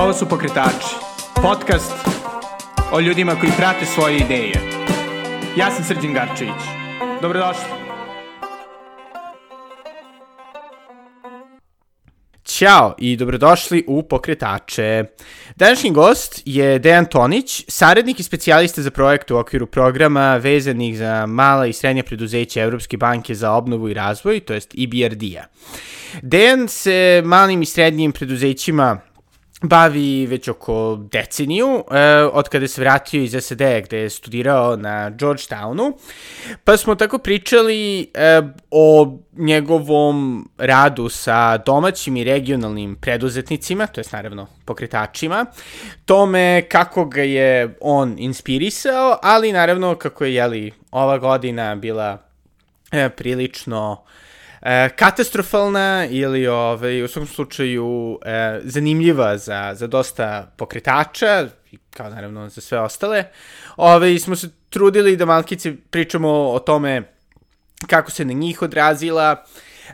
Ovo su Pokretači, podcast o ljudima koji prate svoje ideje. Ja sam Srđan Garčević. Dobrodošli. Ćao i dobrodošli u Pokretače. Današnji gost je Dejan Tonić, saradnik i specijalista za projekte u okviru programa vezanih za mala i srednja preduzeća Evropske banke za obnovu i razvoj, to jest EBRD-a. Dejan se malim i srednjim preduzećima bavi već oko deceniju, e, od kada se vratio iz SAD gde je studirao na Georgetownu, pa smo tako pričali e, o njegovom radu sa domaćim i regionalnim preduzetnicima, to je naravno pokretačima, tome kako ga je on inspirisao, ali naravno kako je jeli, ova godina bila e, prilično e, katastrofalna ili ovaj, u svakom slučaju e, zanimljiva za, za dosta pokretača, kao naravno za sve ostale. Ove, ovaj, smo se trudili da malkice pričamo o tome kako se na njih odrazila,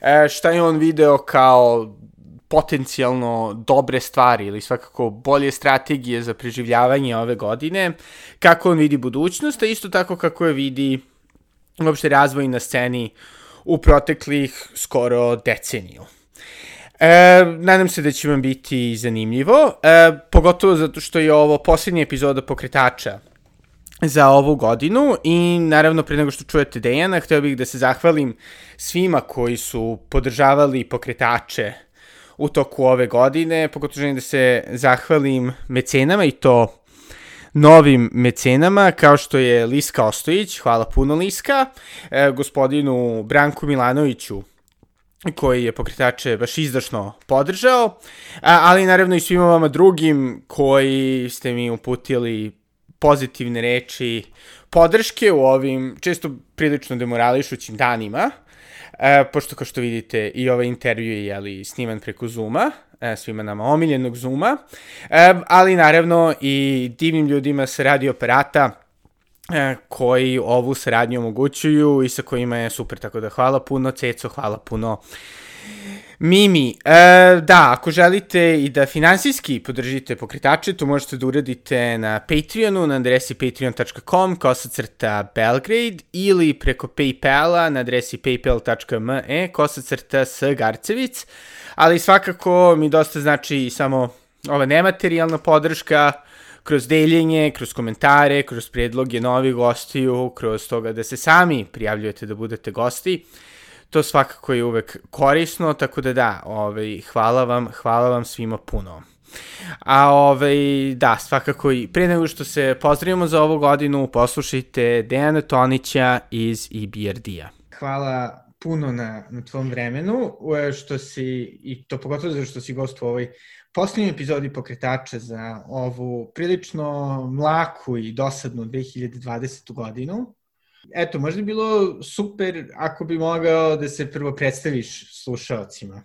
e, šta je on video kao potencijalno dobre stvari ili svakako bolje strategije za preživljavanje ove godine, kako on vidi budućnost, a isto tako kako je vidi uopšte razvoj na sceni u proteklih skoro deceniju. E, nadam se da će vam biti zanimljivo, e, pogotovo zato što je ovo posljednja epizoda pokretača za ovu godinu i naravno pre nego što čujete Dejana, hteo bih da se zahvalim svima koji su podržavali pokretače u toku ove godine, pogotovo želim da se zahvalim mecenama i to novim mecenama, kao što je Liska Ostojić, hvala puno Liska, e, gospodinu Branku Milanoviću, koji je pokretače baš izdašno podržao, ali naravno i svima vama drugim koji ste mi uputili pozitivne reči podrške u ovim često prilično demorališućim danima, e, pošto kao što vidite i ovaj intervju je jeli, sniman preko Zuma, svima nama omiljenog Zuma, e, ali naravno i divnim ljudima sa radio operata e, koji ovu saradnju omogućuju i sa kojima je super, tako da hvala puno Ceco, hvala puno. Mimi, e, da, ako želite i da finansijski podržite pokretače, to možete da uradite na Patreonu, na adresi patreon.com, kosacrta Belgrade, ili preko Paypala na adresi paypal.me, kosacrta S. Garcevic, ali svakako mi dosta znači samo ova nematerijalna podrška, kroz deljenje, kroz komentare, kroz predloge novih gostiju, kroz toga da se sami prijavljujete da budete gosti to svakako je uvek korisno, tako da da, ovaj, hvala vam, hvala vam svima puno. A ovaj, da, svakako i pre nego što se pozdravimo za ovu godinu, poslušajte Dejana Tonića iz EBRD-a. Hvala puno na, na tvom vremenu, što si, i to pogotovo zato što si gost u ovoj poslednjoj epizodi pokretača za ovu prilično mlaku i dosadnu 2020. godinu. Eto, možda bi bilo super ako bi mogao da se prvo predstaviš slušalcima.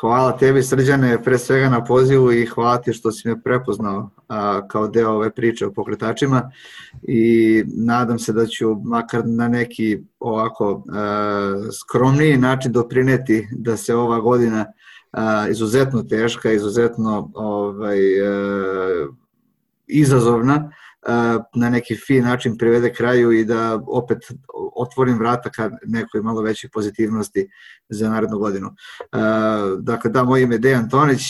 Hvala tebi Srđane pre svega na pozivu i hvala ti što si me prepoznao a, kao deo ove priče o pokretačima. I nadam se da ću makar na neki ovako a, skromniji način doprineti da se ova godina a, izuzetno teška, izuzetno ovaj, a, izazovna, na neki fin način privede kraju i da opet otvorim vrata ka nekoj malo većoj pozitivnosti za narednu godinu. Dakle, da, moje ime je Dejan Tonić,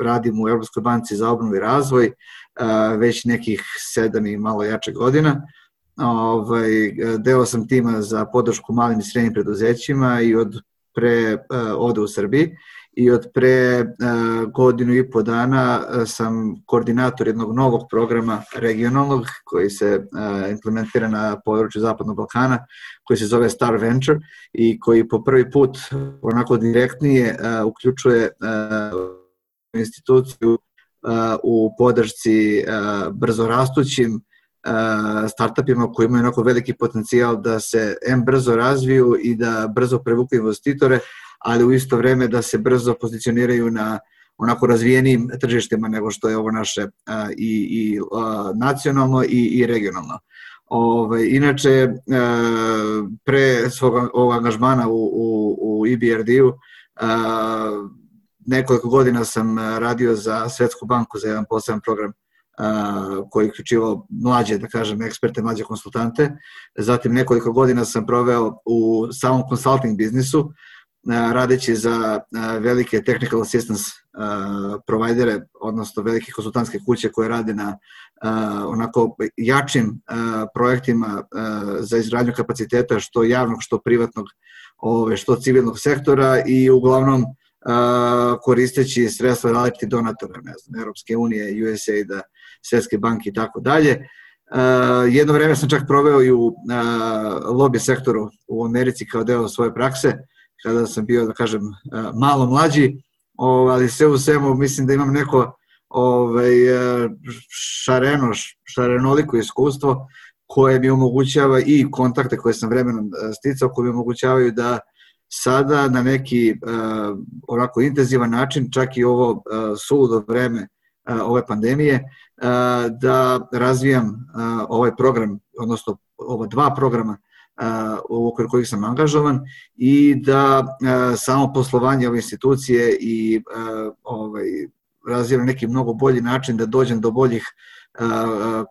radim u Evropskoj banci za obnovu i razvoj već nekih sedam i malo jače godina. Ovaj, deo sam tima za podršku malim i srednjim preduzećima i od pre ode u Srbiji i od pre uh, godinu i po dana uh, sam koordinator jednog novog programa regionalnog koji se uh, implementira na području Zapadnog Balkana, koji se zove Star Venture i koji po prvi put onako direktnije uključuje instituciju u podršci brzo rastućim startupima koji imaju onako veliki potencijal da se M brzo razviju i da brzo prevuku investitore, ali u isto vreme da se brzo pozicioniraju na onako razvijenim tržištima nego što je ovo naše i, i nacionalno i, i regionalno. Ove, inače, a, pre svog ovog angažmana u, u, u EBRD-u nekoliko godina sam radio za Svetsku banku za jedan poseban program koji je uključivao mlađe, da kažem, eksperte, mlađe konsultante. Zatim nekoliko godina sam proveo u samom consulting biznisu, radeći za velike technical assistance provajdere, odnosno velike konsultantske kuće koje rade na onako jačim projektima za izgradnju kapaciteta što javnog, što privatnog, ove, što civilnog sektora i uglavnom koristeći sredstva različitih donatora, ne znam, Europske unije, USAID-a, Svetske banke i tako dalje. Jedno vreme sam čak proveo i u lobby sektoru u Americi kao deo svoje prakse, kada sam bio, da kažem, malo mlađi, ali sve u svemu mislim da imam neko ovaj, šareno, šarenoliko iskustvo koje mi omogućava i kontakte koje sam vremenom sticao, koje mi omogućavaju da sada na neki uh, onako intenzivan način, čak i ovo uh, suludo vreme uh, ove pandemije, uh, da razvijam uh, ovaj program, odnosno ova dva programa u okviru kojih sam angažovan i da samo poslovanje ove institucije i ovaj, razvijem neki mnogo bolji način da dođem do boljih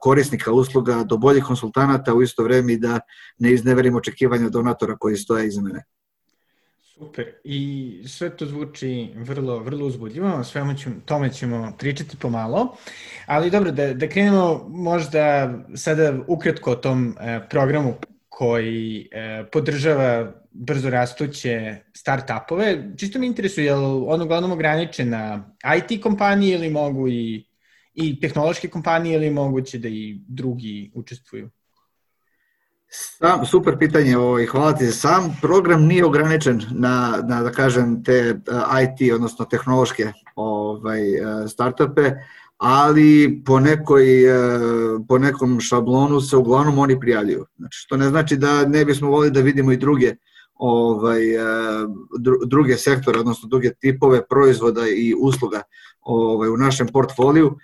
korisnika usluga, do boljih konsultanata u isto vreme i da ne izneverim očekivanja donatora koji stoje iza mene. Super. I sve to zvuči vrlo, vrlo uzbudljivo, svemu ćemo, tome ćemo pričati pomalo. Ali dobro, da, da krenemo možda sada ukratko o tom e, programu koji e, podržava brzo rastuće start-upove. Čisto mi interesuje, je li on uglavnom ograničen na IT kompanije ili mogu i, i tehnološke kompanije ili moguće da i drugi učestvuju? Sam, super pitanje, ovaj, hvala ti. Sam program nije ograničen na, na da kažem, te uh, IT, odnosno tehnološke ovaj, uh, startupe, ali po, nekoj, uh, po nekom šablonu se uglavnom oni prijavljuju. Znači, što ne znači da ne bismo volili da vidimo i druge ovaj, druge sektore, odnosno druge tipove proizvoda i usluga ovaj, u našem portfoliju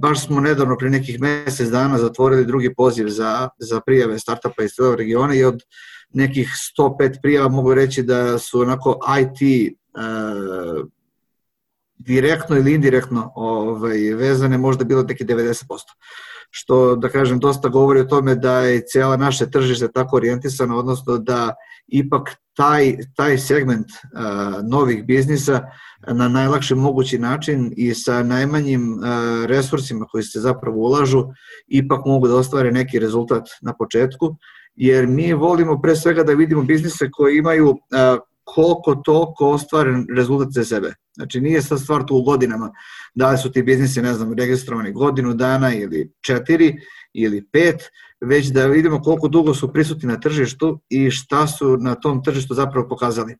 baš smo nedavno pre nekih mesec dana zatvorili drugi poziv za, za prijave startupa iz celog regiona i od nekih 105 prijava mogu reći da su onako IT direktno ili indirektno ovaj, vezane možda bilo neki 90% što da kažem dosta govori o tome da je cijela naše tržište tako orijentisano, odnosno da ipak taj, taj segment uh, novih biznisa na najlakši mogući način i sa najmanjim uh, resursima koji se zapravo ulažu ipak mogu da ostvare neki rezultat na početku, jer mi volimo pre svega da vidimo biznise koji imaju uh, koliko toliko ostvaren rezultat za sebe. Znači nije sad stvar tu u godinama, da li su ti biznisi, ne znam, registrovani godinu dana ili četiri ili pet, već da vidimo koliko dugo su prisutni na tržištu i šta su na tom tržištu zapravo pokazali.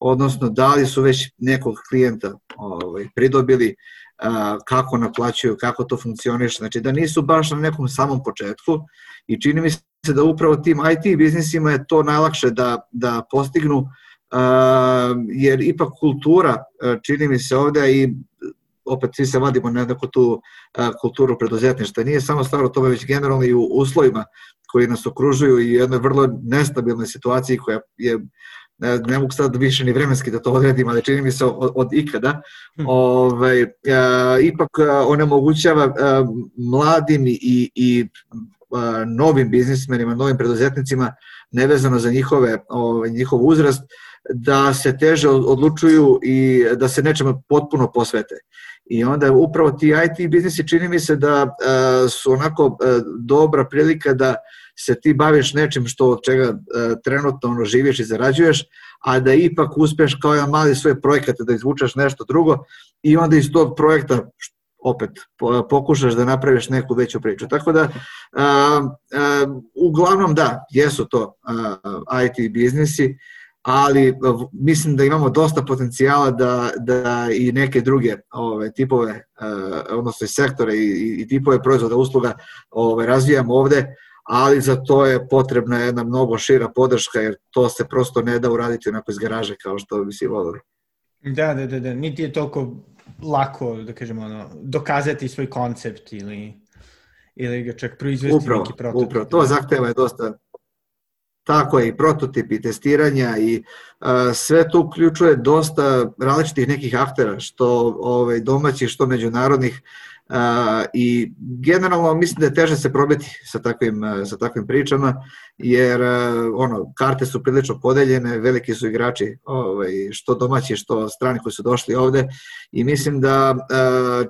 Odnosno, da li su već nekog klijenta ovaj, pridobili, a, kako naplaćuju, kako to funkcioniše, znači da nisu baš na nekom samom početku i čini mi se da upravo tim IT biznisima je to najlakše da, da postignu jer ipak kultura, čini mi se ovde i opet svi se vadimo na neku tu kulturu preduzetništva. Nije samo stvar o tome, već generalno i u uslovima koji nas okružuju i jednoj vrlo nestabilnoj situaciji koja je ne, ne mogu sad više ni vremenski da to odredim, ali čini mi se od, od ikada, hmm. ovaj, a, ipak onemogućava a, mladim i, i novim biznismenima, novim preduzetnicima, nevezano za njihove, ovaj, njihov uzrast, da se teže odlučuju i da se nečemu potpuno posvete. I onda upravo ti IT biznisi čini mi se da uh, su onako uh, dobra prilika da se ti baviš nečim što od čega uh, trenutno ono živiš i zarađuješ, a da ipak uspeš kao jedan mali svoj projekat da izvučeš nešto drugo i onda iz tog projekta opet pokušaš da napraviš neku veću priču. Tako da, uh, uh, uglavnom da, jesu to IT biznisi, ali mislim da imamo dosta potencijala da, da i neke druge ove, tipove, uh, odnosno sektore i, i tipove proizvoda usluga ove, razvijamo ovde, ali za to je potrebna jedna mnogo šira podrška, jer to se prosto ne da uraditi onako iz garaže kao što bi si volili. Da, da, da, da, niti je toliko lako, da kažemo, ono, dokazati svoj koncept ili, ili ga čak proizvesti upravo, neki prototip. Upravo, to zahteva je dosta Tako je, i prototip i testiranja i a, sve to uključuje dosta različitih nekih aktera, što ovaj, domaćih, što međunarodnih, Uh, I generalno mislim da je teže se probiti sa takvim, uh, sa takvim pričama, jer uh, ono, karte su prilično podeljene, veliki su igrači, ovaj, što domaći, što strani koji su došli ovde i mislim da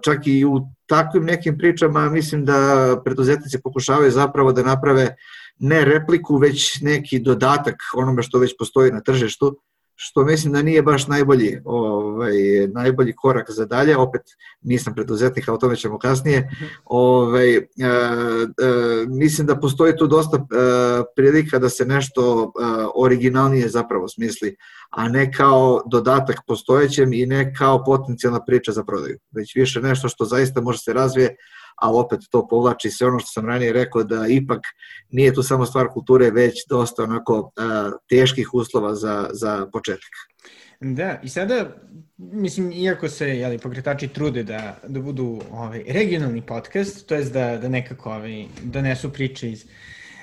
čak i u takvim nekim pričama mislim da preduzetnici pokušavaju zapravo da naprave ne repliku, već neki dodatak onome što već postoji na tržištu, što mislim da nije baš najbolji, ovaj, najbolji korak za dalje, opet nisam preduzetnik, a o tome ćemo kasnije, ovaj, e, e, mislim da postoji tu dosta e, prilika da se nešto e, originalnije zapravo smisli, a ne kao dodatak postojećem i ne kao potencijalna priča za prodaju, već više nešto što zaista može se razvije, ali opet to povlači sve ono što sam ranije rekao da ipak nije tu samo stvar kulture, već dosta onako a, teških uslova za, za početak. Da, i sada, mislim, iako se jeli, pokretači trude da, da budu ovaj, regionalni podcast, to je da, da nekako ovaj, donesu priče iz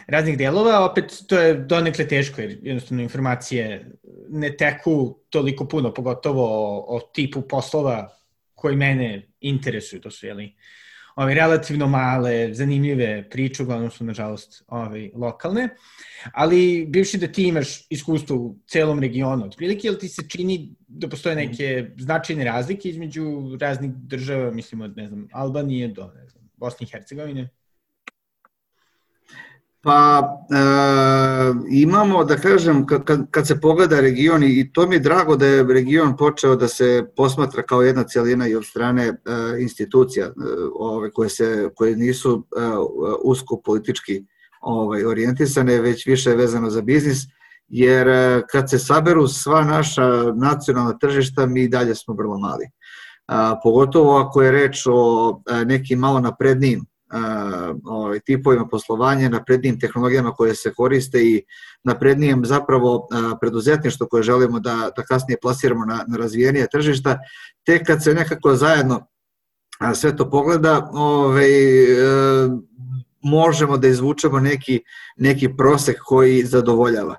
raznih delova, opet to je donekle teško, jer jednostavno informacije ne teku toliko puno, pogotovo o, o tipu poslova koji mene interesuju, to su, jeli, ove, relativno male, zanimljive priče, uglavnom su, nažalost, ove, lokalne. Ali, bivši da ti imaš iskustvo u celom regionu, otprilike, jel ti se čini da postoje neke značajne razlike između raznih država, mislim od, ne znam, Albanije do, ne znam, Bosne i Hercegovine? Pa e, imamo, da kažem, kad, kad se pogleda region i to mi je drago da je region počeo da se posmatra kao jedna cijelina i od strane e, institucija e, ove, koje, se, koje nisu e, usko politički ovaj, orijentisane, već više vezano za biznis, jer e, kad se saberu sva naša nacionalna tržišta, mi dalje smo vrlo mali. A, pogotovo ako je reč o e, nekim malo naprednijim ovaj, tipovima poslovanja, naprednijim tehnologijama koje se koriste i naprednijem zapravo preduzetništvo koje želimo da, da kasnije plasiramo na, na razvijenije tržišta, tek kad se nekako zajedno sve to pogleda, ovaj, e, možemo da izvučemo neki, neki prosek koji zadovoljava.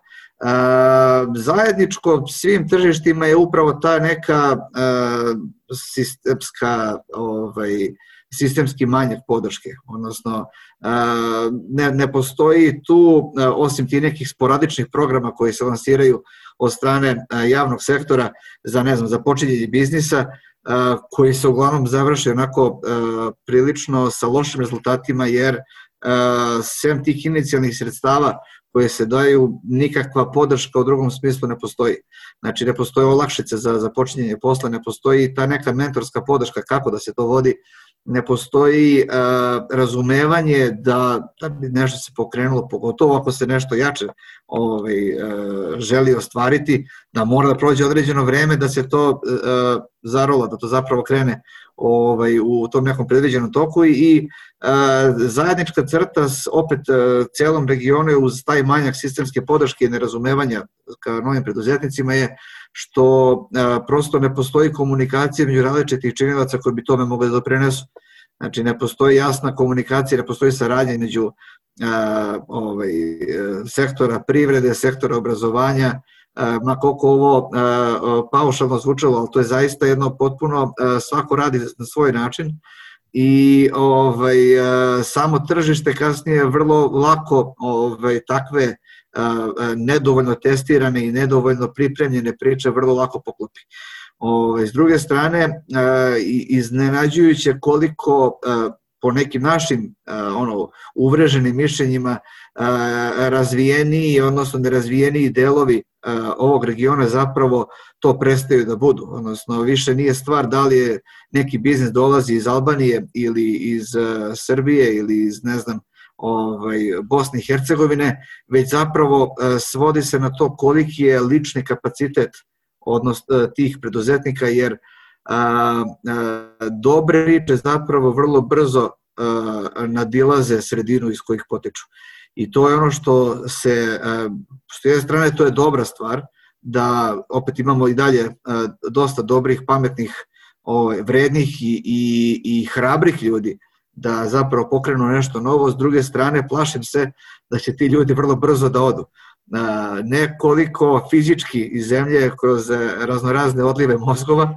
zajedničko svim tržištima je upravo ta neka sistemska ovaj, sistemski manjak podrške, odnosno ne, ne postoji tu, osim ti nekih sporadičnih programa koji se lansiraju od strane javnog sektora za, ne znam, za počinjenje biznisa, koji se uglavnom završe onako prilično sa lošim rezultatima, jer sem tih inicijalnih sredstava koje se daju, nikakva podrška u drugom smislu ne postoji. Znači, ne postoje olakšice za započinjenje posla, ne postoji ta neka mentorska podrška kako da se to vodi, ne postoji uh, razumevanje da, da bi nešto se pokrenulo, pogotovo ako se nešto jače ovaj, uh, želi ostvariti, da mora da prođe određeno vreme da se to uh, zarola, da to zapravo krene ovaj, u tom nekom predviđenom toku i, i zajednička crta s opet celom regionu uz taj manjak sistemske podrške i nerazumevanja ka novim preduzetnicima je što prosto ne postoji komunikacija među različitih činilaca koji bi tome mogli da doprinesu. Znači, ne postoji jasna komunikacija, ne postoji saradnja među ovaj, sektora privrede, sektora obrazovanja, ma koliko ovo paušalno zvučalo, ali to je zaista jedno potpuno, svako radi na svoj način i ovaj, samo tržište kasnije vrlo lako ovaj, takve nedovoljno testirane i nedovoljno pripremljene priče vrlo lako poklopi. Ovaj, s druge strane, iznenađujuće koliko po nekim našim ono uvreženim mišljenjima razvijeniji, odnosno nerazvijeniji delovi ovog regiona zapravo to prestaju da budu. Odnosno, više nije stvar da li je neki biznis dolazi iz Albanije ili iz Srbije ili iz, ne znam, ovaj, Bosne i Hercegovine, već zapravo svodi se na to koliki je lični kapacitet odnosno tih preduzetnika, jer a, a, dobre priče zapravo vrlo brzo a, nadilaze sredinu iz kojih potiču. I to je ono što se, što je strane to je dobra stvar, da opet imamo i dalje dosta dobrih, pametnih, ovaj, vrednih i, i, i hrabrih ljudi da zapravo pokrenu nešto novo, s druge strane plašim se da će ti ljudi vrlo brzo da odu. nekoliko fizički iz zemlje kroz raznorazne odlive mozgova,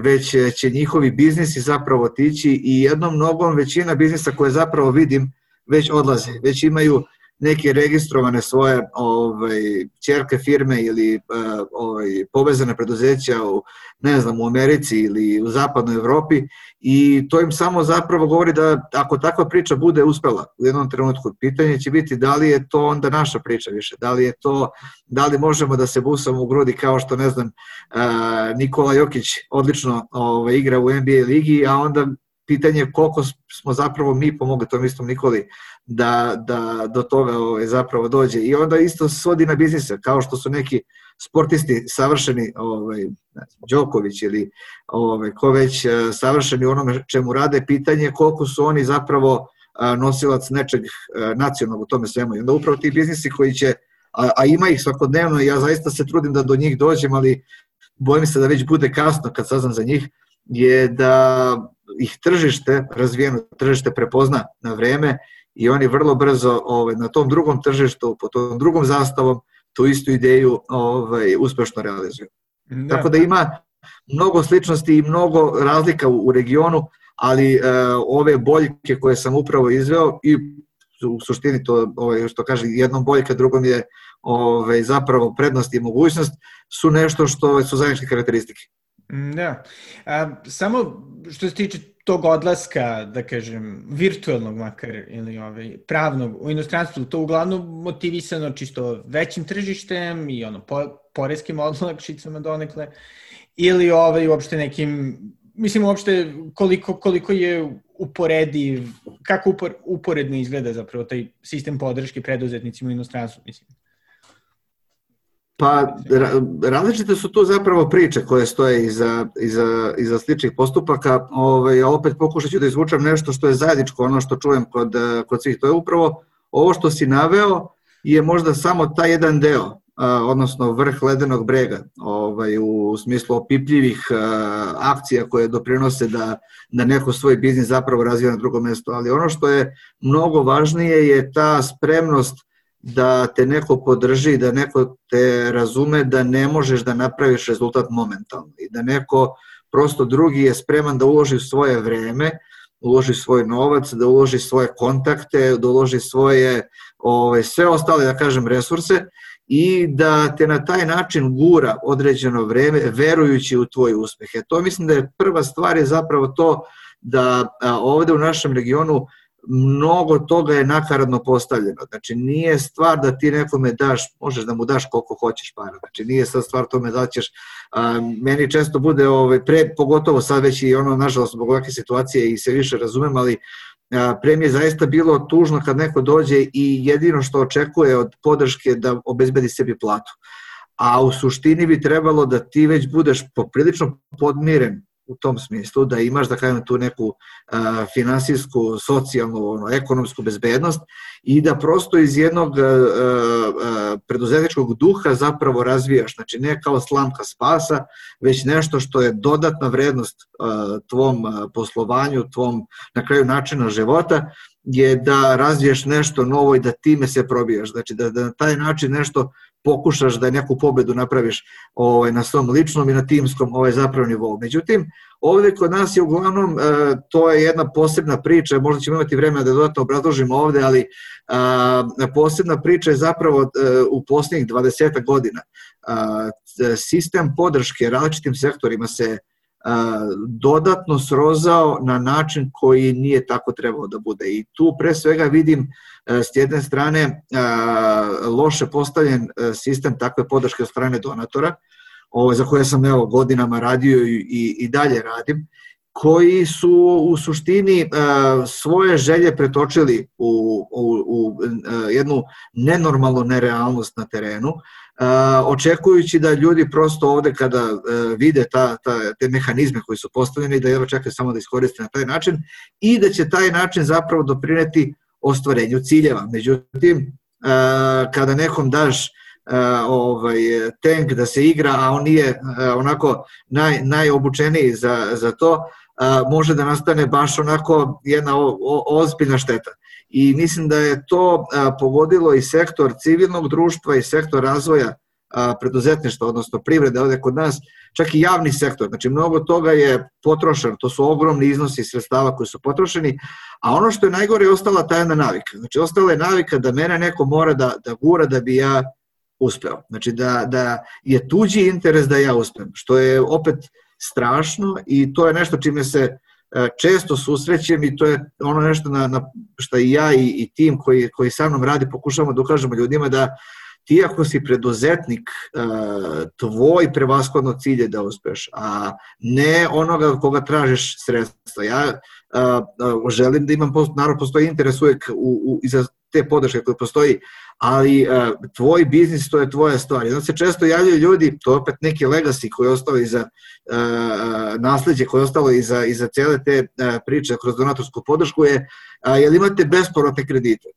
već će njihovi biznisi zapravo tići i jednom nogom većina biznisa koje zapravo vidim već odlaze, već imaju neke registrovane svoje ovaj ćerke firme ili uh, ovaj povezane preduzeća u ne znam u Americi ili u zapadnoj Evropi i to im samo zapravo govori da ako takva priča bude uspela u jednom trenutku pitanje će biti da li je to onda naša priča više da li je to da li možemo da se busamo u grudi kao što ne znam uh, Nikola Jokić odlično ovaj igra u NBA ligi a onda pitanje koliko smo zapravo mi pomogli tom istom Nikoli da, da do toga ovaj, zapravo dođe. I onda isto svodi na biznise, kao što su neki sportisti savršeni, ovaj, Đoković ili ovaj, ko već eh, savršeni onome čemu rade, pitanje koliko su oni zapravo eh, nosilac nečeg eh, nacionalnog u tome svemu. I onda upravo ti biznisi koji će, a, a ima ih svakodnevno ja zaista se trudim da do njih dođem, ali bojim se da već bude kasno kad saznam za njih, je da ih tržište, razvijeno tržište prepozna na vreme i oni vrlo brzo ovaj, na tom drugom tržištu, po tom drugom zastavom, tu istu ideju ovaj, uspešno realizuju. Da. Tako da ima mnogo sličnosti i mnogo razlika u, u regionu, ali e, ove boljke koje sam upravo izveo i u suštini to ovaj, što kaže jednom boljka, drugom je ovaj, zapravo prednost i mogućnost su nešto što su zajedničke karakteristike. Da. A, samo što se tiče tog odlaska, da kažem, virtualnog makar ili ovaj, pravnog u inostranstvu, to uglavnom motivisano čisto većim tržištem i ono, po, porezkim odlakšicama donekle, ili ovaj, uopšte nekim, mislim uopšte koliko, koliko je uporediv, kako upor, uporedno izgleda zapravo taj sistem podrške preduzetnicima u inostranstvu, mislim. Pa različite su tu zapravo priče koje stoje iza, iza, iza sličnih postupaka. Ovaj, opet pokušat ću da izvučem nešto što je zajedničko, ono što čujem kod, kod svih. To je upravo ovo što si naveo je možda samo taj jedan deo, a, odnosno vrh ledenog brega, ovaj, u smislu opipljivih a, akcija koje doprinose da, da neko svoj biznis zapravo razvija na drugom mestu. Ali ono što je mnogo važnije je ta spremnost da te neko podrži, da neko te razume da ne možeš da napraviš rezultat momentalno i da neko prosto drugi je spreman da uloži svoje vreme, uloži svoj novac, da uloži svoje kontakte, da uloži svoje ove, sve ostale, da kažem, resurse i da te na taj način gura određeno vreme verujući u tvoj uspeh. E to mislim da je prva stvar je zapravo to da ovde u našem regionu mnogo toga je nakaradno postavljeno. Znači, nije stvar da ti nekome daš, možeš da mu daš koliko hoćeš para. Znači, nije sad stvar tome da ćeš, a, meni često bude, ovaj, pre, pogotovo sad već i ono, nažalost, zbog ovakve situacije i se više razumem, ali pre mi je zaista bilo tužno kad neko dođe i jedino što očekuje od podrške da obezbedi sebi platu. A u suštini bi trebalo da ti već budeš poprilično podmiren u tom smislu, da imaš, da kažem, tu neku a, finansijsku, socijalnu, ono, ekonomsku bezbednost i da prosto iz jednog a, a, preduzetničkog duha zapravo razvijaš, znači ne kao slamka spasa, već nešto što je dodatna vrednost a, tvom a, poslovanju, tvom na kraju načina života, je da razviješ nešto novo i da time se probijaš, znači da, da na taj način nešto pokušaš da neku pobedu napraviš ovaj, na svom ličnom i na timskom ovaj, zapravo nivou. Međutim, ovde kod nas je uglavnom, e, to je jedna posebna priča, možda ćemo imati vremena da dodatno obrazložimo ovde, ali a, posebna priča je zapravo e, u posljednjih 20 godina. A, sistem podrške različitim sektorima se dodatno srozao na način koji nije tako trebao da bude. I tu pre svega vidim e, s jedne strane loše postavljen e, sistem takve podrške od strane donatora, ovo, za koje sam evo, godinama radio i, i, dalje radim, koji su u suštini svoje želje pretočili u, u, u e, jednu nenormalnu nerealnost na terenu, očekujući da ljudi prosto ovde kada e, vide ta, ta, te mehanizme koji su postavljeni, da jedva čekaju samo da iskoriste na taj način i da će taj način zapravo doprineti ostvarenju ciljeva. Međutim, kada nekom daš ovaj tank da se igra, a on nije onako naj, najobučeniji za, za to, može da nastane baš onako jedna ozbiljna šteta. I mislim da je to pogodilo i sektor civilnog društva i sektor razvoja preduzetništva, odnosno privrede ovde kod nas, čak i javni sektor. Znači, mnogo toga je potrošeno, to su ogromni iznosi sredstava koji su potrošeni, a ono što je najgore je ostala ta jedna navika. Znači, ostala je navika da mene neko mora da, da gura da bi ja uspeo. Znači, da, da je tuđi interes da ja uspem, što je opet strašno i to je nešto čime se često susrećem i to je ono nešto na, na što i ja i, i tim koji, koji sa mnom radi pokušavamo da ukažemo ljudima da ti ako si preduzetnik, e, tvoj prevaskodno cilj je da uspeš, a ne onoga koga tražiš sredstva. Ja e, želim da imam, naravno postoji interes uvek u, u, iza te podrške koje postoji, ali tvoj biznis to je tvoja stvar. Jedan se često javljaju ljudi, to je opet neki legacy koji je ostao iza nasledđe koje je ostalo iza, iza cele te priče kroz donatorsku podršku je, jel imate besporotne kredite?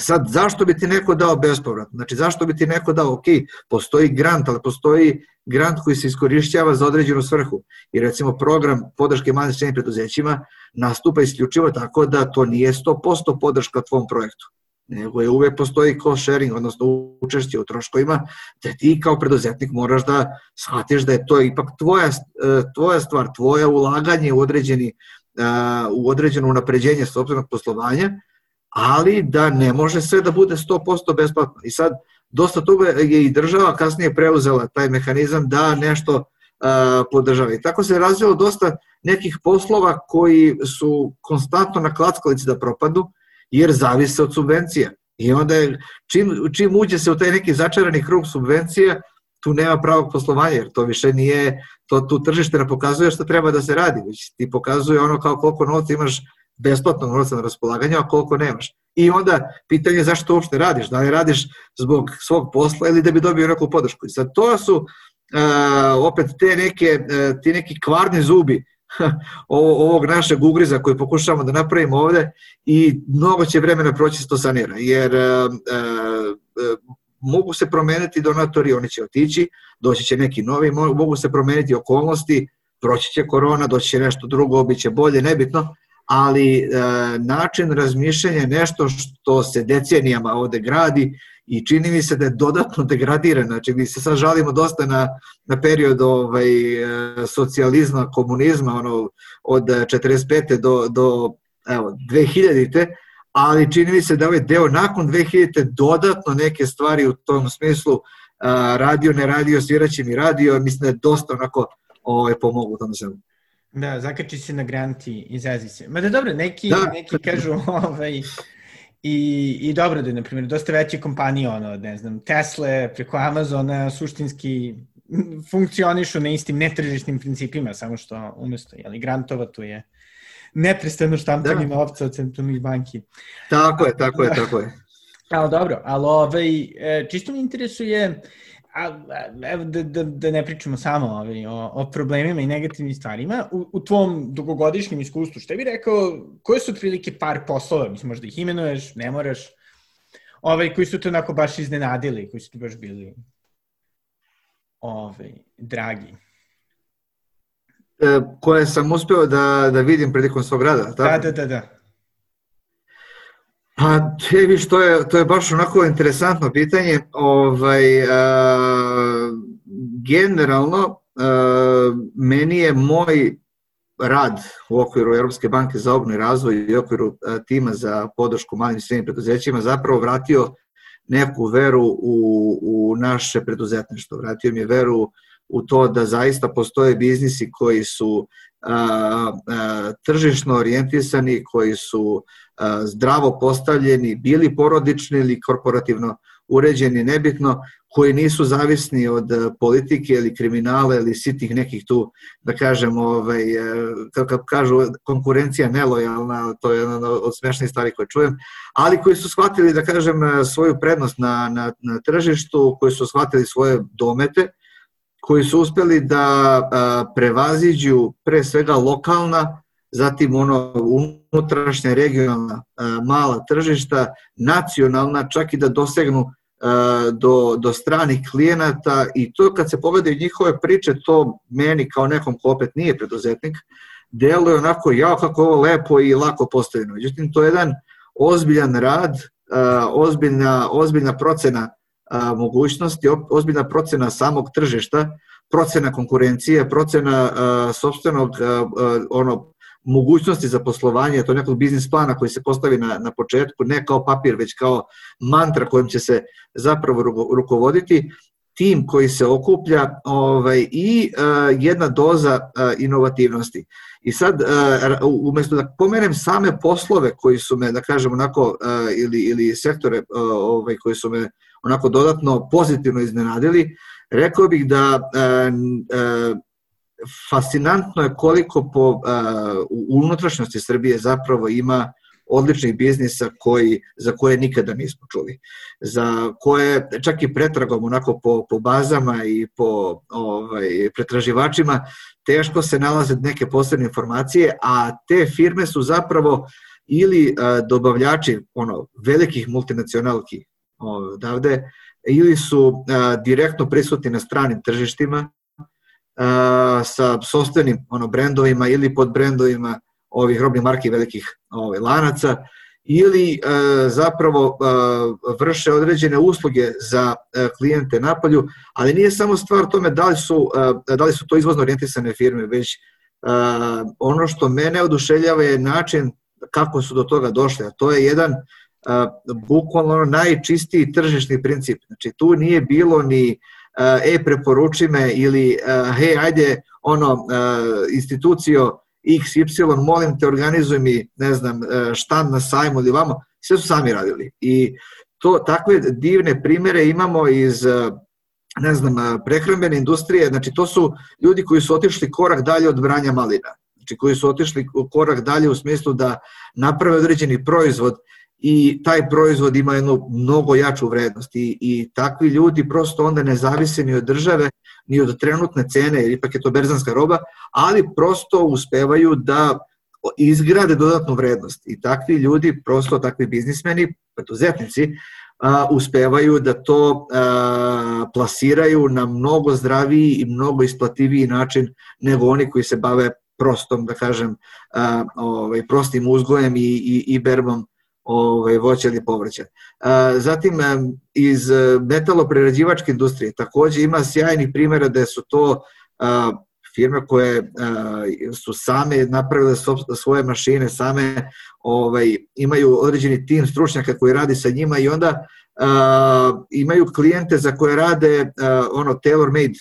Sad, zašto bi ti neko dao bespovrat? Znači, zašto bi ti neko dao, ok, postoji grant, ali postoji grant koji se iskorišćava za određenu svrhu. I recimo program podrške malim srednjim preduzećima nastupa isključivo tako da to nije 100% podrška tvom projektu nego je uvek postoji cost sharing, odnosno učešće u troškovima, da ti kao preduzetnik moraš da shvatiš da je to ipak tvoja, e, tvoja stvar, tvoje ulaganje u određeni e, u određeno unapređenje sobstvenog poslovanja, ali da ne može sve da bude 100% besplatno. I sad, dosta toga je i država kasnije preuzela taj mehanizam da nešto uh, podržava. I tako se razvilo dosta nekih poslova koji su konstantno na klackalici da propadu, jer zavise od subvencija. I onda je, čim, čim uđe se u taj neki začarani krug subvencija, tu nema pravog poslovanja, jer to više nije, to tu tržište ne pokazuje što treba da se radi, već ti pokazuje ono kao koliko novca imaš besplatnog novca na raspolaganju, a koliko nemaš. I onda pitanje je zašto to uopšte radiš, da li radiš zbog svog posla ili da bi dobio neku podršku. I sad to su uh, opet te neke, uh, ti neki kvarni zubi ovog našeg ugriza koji pokušavamo da napravimo ovde i mnogo će vremena proći da to sanira, jer e, e, mogu se promeniti donatori, oni će otići, doći će neki novi, mogu se promeniti okolnosti, proći će korona, doći će nešto drugo, bit će bolje, nebitno, ali e, način razmišljanja je nešto što se decenijama ovde gradi i čini mi se da je dodatno degradiran. Znači, mi se sad žalimo dosta na, na period ovaj, e, socijalizma, komunizma, ono, od 45. do, do evo, 2000. Ali čini mi se da ovaj deo nakon 2000. dodatno neke stvari u tom smislu radio, ne radio, sviraće mi radio, mislim da je dosta onako ovaj, pomogu u tom svemu. Da, zakači se na granti i izazi se. Ma da dobro, neki, da. neki kažu ovaj, I, I dobro da je, na primjer, dosta veće kompanije, ono, ne znam, Tesla preko Amazona suštinski funkcionišu na istim netržišnim principima, samo što umesto jeli, grantova tu je neprestano štampanje da. novca od centralnih banki. Tako je, tako je, da. tako je. Ali dobro, ali ovaj, e, čisto mi interesuje, a, evo da, da, da ne pričamo samo ovaj, o, o problemima i negativnim stvarima, u, u tvom dugogodišnjem iskustvu, šta bi rekao, koje su otprilike par poslova, mislim, možda ih imenuješ, ne moraš, ovaj, koji su te onako baš iznenadili, koji su ti baš bili ovaj, dragi? E, koje sam uspeo da, da vidim prilikom svog rada, tako? Da, da, da, da. Pa, viš, to je, to je baš onako interesantno pitanje. Ovaj, a, generalno, a, meni je moj rad u okviru Europske banke za obnu i razvoj i u okviru a, tima za podršku malim i srednjim preduzećima zapravo vratio neku veru u, u naše preduzetništvo. Vratio mi je veru u to da zaista postoje biznisi koji su tržišno orijentisani, koji su zdravo postavljeni, bili porodični ili korporativno uređeni, nebitno, koji nisu zavisni od politike ili kriminala ili sitih nekih tu, da kažem, ovaj, e, kako kažu, konkurencija nelojalna, to je jedna od smešnih stvari koje čujem, ali koji su shvatili, da kažem, svoju prednost na, na, na tržištu, koji su shvatili svoje domete, koji su uspeli da prevaziđu pre svega lokalna zatim ono unutrašnja regionalna mala tržišta, nacionalna, čak i da dosegnu do, do stranih klijenata i to kad se pogledaju njihove priče, to meni kao nekom ko opet nije preduzetnik, deluje onako, jao kako ovo lepo i lako postavljeno. Međutim, to je jedan ozbiljan rad, ozbiljna, ozbiljna procena mogućnosti, ozbiljna procena samog tržišta, procena konkurencije, procena sobstvenog ono, mogućnosti za poslovanje, to nekog biznis plana koji se postavi na, na početku, ne kao papir, već kao mantra kojim će se zapravo rukovoditi, tim koji se okuplja ovaj, i uh, jedna doza uh, inovativnosti. I sad, uh, umesto da pomenem same poslove koji su me, da kažem, onako, uh, ili, ili sektore uh, ovaj, koji su me onako dodatno pozitivno iznenadili, rekao bih da uh, uh, fascinantno je koliko po uh, u unutrašnjosti Srbije zapravo ima odličnih biznisa koji, za koje nikada nismo čuli. Za koje čak i pretragom onako po, po bazama i po ovaj, pretraživačima teško se nalaze neke posebne informacije, a te firme su zapravo ili a, dobavljači ono velikih multinacionalki odavde. Ili su a, direktno prisutni na stranim tržištima a, sa sobstvenim ono brendovima ili pod brendovima ovih robnih marki velikih ovaj, lanaca ili e, zapravo e, vrše određene usluge za e, klijente napolju, ali nije samo stvar tome da li su, e, da li su to izvozno orijentisane firme, već e, ono što mene oduševljava je način kako su do toga došle, a to je jedan bukvalno najčistiji tržišni princip. Znači tu nije bilo ni e, preporuči me ili hej ajde ono institucijo XY, molim te, organizuj mi, ne znam, štan na sajmu ili vamo, sve su sami radili. I to, takve divne primere imamo iz ne znam, prehrambene industrije, znači to su ljudi koji su otišli korak dalje od branja malina, znači koji su otišli korak dalje u smislu da naprave određeni proizvod i taj proizvod ima jednu mnogo jaču vrednost. I, i takvi ljudi prosto onda ne zavise ni od države, ni od trenutne cene, jer ipak je to berzanska roba, ali prosto uspevaju da izgrade dodatnu vrednost. I takvi ljudi, prosto takvi biznismeni, preduzetnici, a, uspevaju da to a, plasiraju na mnogo zdraviji i mnogo isplativiji način nego oni koji se bave prostom, da kažem, a, ovaj, prostim uzgojem i, i, i berbom ovaj, voća ili povrća. Zatim, iz metaloprerađivačke industrije takođe ima sjajnih primjera da su to firme koje su same napravile svoje mašine, same ovaj, imaju određeni tim stručnjaka koji radi sa njima i onda imaju klijente za koje rade ono tailor made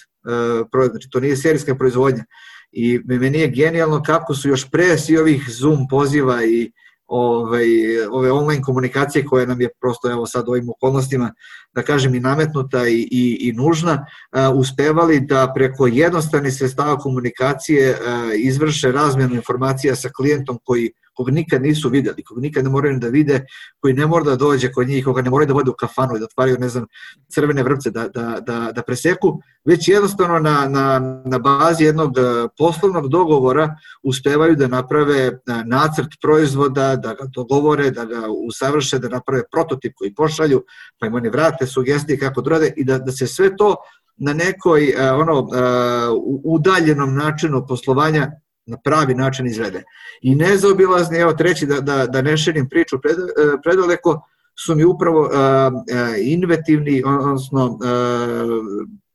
proizvod, znači to nije serijska proizvodnja. I meni je genijalno kako su još pre svi ovih Zoom poziva i ovaj, ove online komunikacije koja nam je prosto evo sad ovim okolnostima da kažem i nametnuta i, i, i nužna, a, uspevali da preko jednostavnih sredstava komunikacije a, izvrše razmjenu informacija sa klijentom koji koga nikad nisu videli, koga nikad ne moraju da vide, koji ne mora da dođe kod njih, koga ne moraju da vode u kafanu i da otvaraju, ne znam, crvene vrpce da, da, da, da preseku, već jednostavno na, na, na bazi jednog e, poslovnog dogovora uspevaju da naprave e, nacrt proizvoda, da ga dogovore, da ga usavrše, da naprave prototip koji pošalju, pa im oni vrate sugestije kako da rade i da, da se sve to na nekoj e, ono udaljenom načinu poslovanja na pravi način izvede. I nezaobilazni, evo treći, da, da, da ne šerim priču pred, e, predaleko, su mi upravo uh, inventivni, odnosno uh,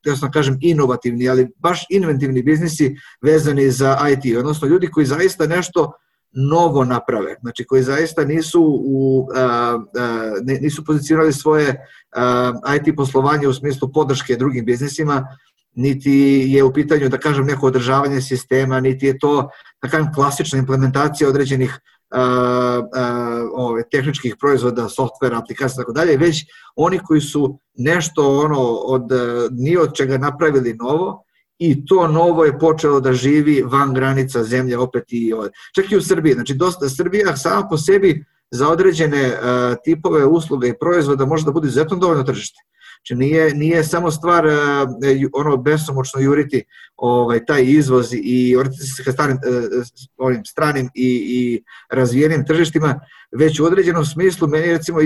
ja sam kažem inovativni, ali baš inventivni biznisi vezani za IT, odnosno ljudi koji zaista nešto novo naprave, znači koji zaista nisu u, a, a, nisu pozicionirali svoje a, IT poslovanje u smislu podrške drugim biznisima, niti je u pitanju, da kažem, neko održavanje sistema, niti je to, da kažem, klasična implementacija određenih uh, uh, ove, tehničkih proizvoda, softvera, aplikacija tako dalje, već oni koji su nešto ono od ni od čega napravili novo i to novo je počelo da živi van granica zemlje opet i ovaj. čak i u Srbiji. Znači dosta Srbija sama po sebi za određene uh, tipove usluga i proizvoda može da bude izuzetno dovoljno tržište. Znači nije, nije samo stvar uh, ono besomučno juriti ovaj, taj izvoz i orientiti se ka starim, uh, ovim stranim i, i razvijenim tržištima, već u određenom smislu, meni recimo uh,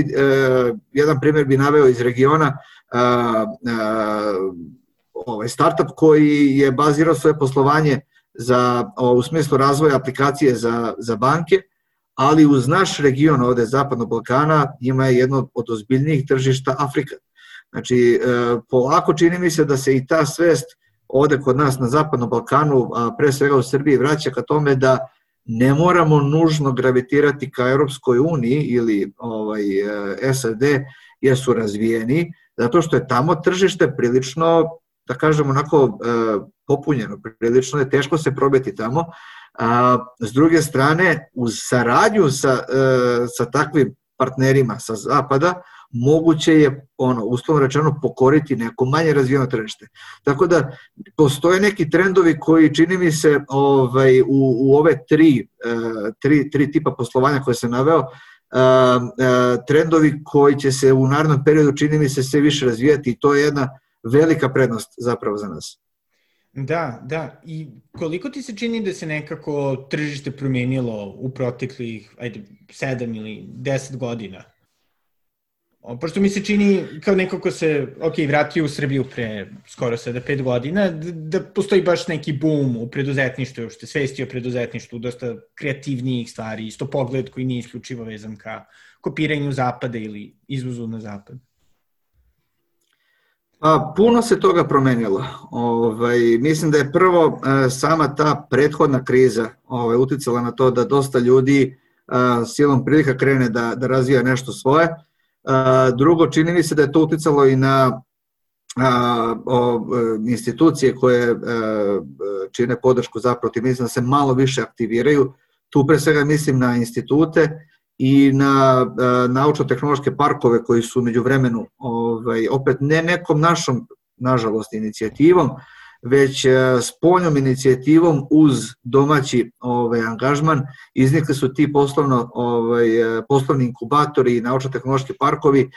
jedan primjer bi naveo iz regiona, uh, uh, ovaj startup koji je bazirao svoje poslovanje za, o, u smislu razvoja aplikacije za, za banke, ali uz naš region ovde Zapadnog Balkana ima jedno od ozbiljnijih tržišta Afrika. Znači, polako čini mi se da se i ta svest ovde kod nas na Zapadnom Balkanu, a pre svega u Srbiji, vraća ka tome da ne moramo nužno gravitirati ka Europskoj uniji ili ovaj, SAD jer su razvijeni, zato što je tamo tržište prilično, da kažemo, onako popunjeno, prilično je teško se probiti tamo. A, s druge strane, uz saradnju sa, sa takvim partnerima sa zapada, moguće je, ono, uslovno rečeno, pokoriti neko manje razvijeno tržište. Tako da, postoje neki trendovi koji, čini mi se, ovaj, u, u ove tri, uh, tri, tri tipa poslovanja koje sam naveo, uh, uh, trendovi koji će se u narednom periodu, čini mi se, sve više razvijati i to je jedna velika prednost zapravo za nas. Da, da. I koliko ti se čini da se nekako tržište promenilo u proteklih, ajde, 7 ili 10 godina? Pošto mi se čini kao neko ko se, ok, vratio u Srbiju pre skoro sada pet godina, da, postoji baš neki boom u preduzetništvu, je svesti o preduzetništvu, dosta kreativnijih stvari, isto pogled koji nije isključivo vezan ka kopiranju zapada ili izvozu na zapad. Pa, puno se toga promenilo. Ovaj, mislim da je prvo e, sama ta prethodna kriza ovaj, uticala na to da dosta ljudi a, silom prilika krene da, da razvija nešto svoje, Drugo, čini mi se da je to uticalo i na a, o, e, institucije koje a, e, čine podršku zapravo tim da se malo više aktiviraju. Tu pre svega mislim na institute i na naučno-tehnološke parkove koji su među vremenu ovaj, opet ne nekom našom, nažalost, inicijativom, već e, spoljnom inicijativom uz domaći ovaj, angažman iznikli su ti poslovno, ovaj, e, poslovni inkubatori i naučno-tehnološki parkovi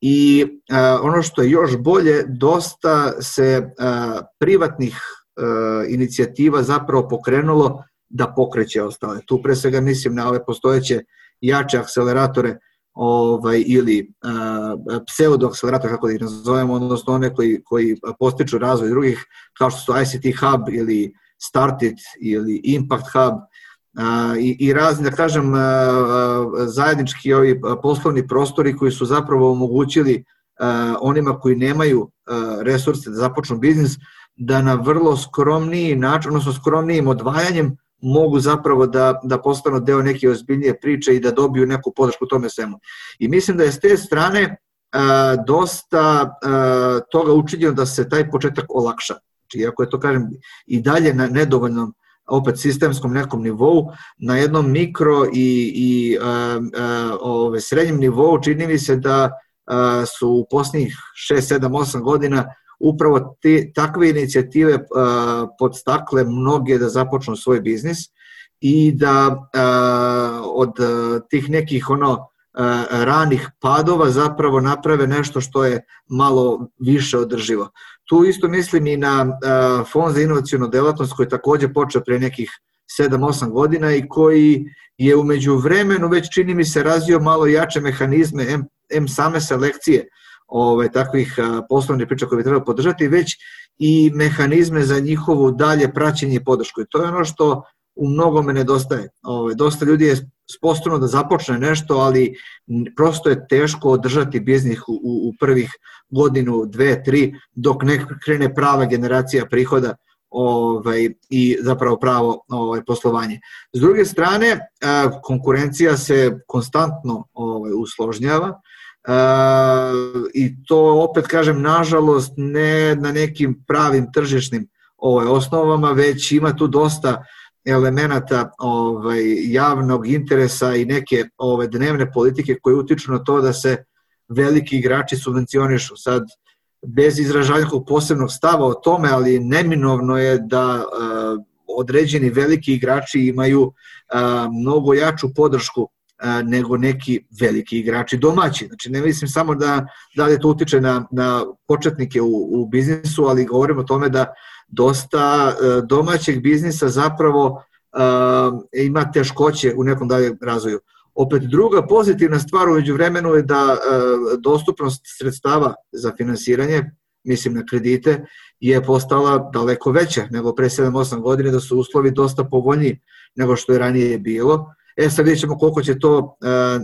i a, e, ono što je još bolje, dosta se a, privatnih a, inicijativa zapravo pokrenulo da pokreće ostale. Tu pre svega mislim na ove postojeće jače akceleratore ovaj, ili pseudo-akcelerator, kako da ih nazovemo, odnosno one koji, koji postiču razvoj drugih, kao što su ICT Hub ili Startit ili Impact Hub, uh, i, i razni, da kažem, uh, zajednički ovi poslovni prostori koji su zapravo omogućili uh, onima koji nemaju uh, resurse da započnu biznis, da na vrlo skromniji način, odnosno skromnijim odvajanjem, mogu zapravo da, da postanu deo neke ozbiljnije priče i da dobiju neku podršku tome svemu. I mislim da je s te strane a, dosta a, toga učinjeno da se taj početak olakša. Znači, iako je to, kažem, i dalje na nedovoljnom opet sistemskom nekom nivou, na jednom mikro i, i a, a, ove, srednjem nivou čini mi se da a, su u posljednjih 6, 7, 8 godina upravo te, takve inicijative uh, podstakle mnoge da započnu svoj biznis i da uh, od uh, tih nekih ono uh, ranih padova zapravo naprave nešto što je malo više održivo. Tu isto mislim i na uh, Fond za inovacijonu delatnost koji je takođe počeo pre nekih 7-8 godina i koji je umeđu vremenu već čini mi se razvio malo jače mehanizme M, M same selekcije ove, takvih poslovnih priča koje bi trebalo podržati, već i mehanizme za njihovu dalje praćenje i podršku. I to je ono što u mnogome nedostaje. Ove, dosta ljudi je sposobno da započne nešto, ali prosto je teško održati biznis u, u prvih godinu, dve, tri, dok ne krene prava generacija prihoda ovaj, i zapravo pravo ovaj, poslovanje. S druge strane, konkurencija se konstantno ovaj, usložnjava, i to opet kažem nažalost ne na nekim pravim tržišnim ovaj, osnovama, već ima tu dosta elemenata ovaj, javnog interesa i neke ove dnevne politike koje utiču na to da se veliki igrači subvencionišu. Sad, bez izražavanja posebnog stava o tome, ali neminovno je da uh, određeni veliki igrači imaju uh, mnogo jaču podršku nego neki veliki igrači domaći. Znači ne mislim samo da, da li to utiče na, na početnike u, u biznisu, ali govorimo o tome da dosta e, domaćeg biznisa zapravo uh, ima teškoće u nekom dalje razvoju. Opet druga pozitivna stvar umeđu vremenu je da uh, dostupnost sredstava za finansiranje, mislim na kredite, je postala daleko veća nego pre 7-8 godine, da su uslovi dosta povoljniji nego što je ranije bilo E sad vidjet ćemo koliko će to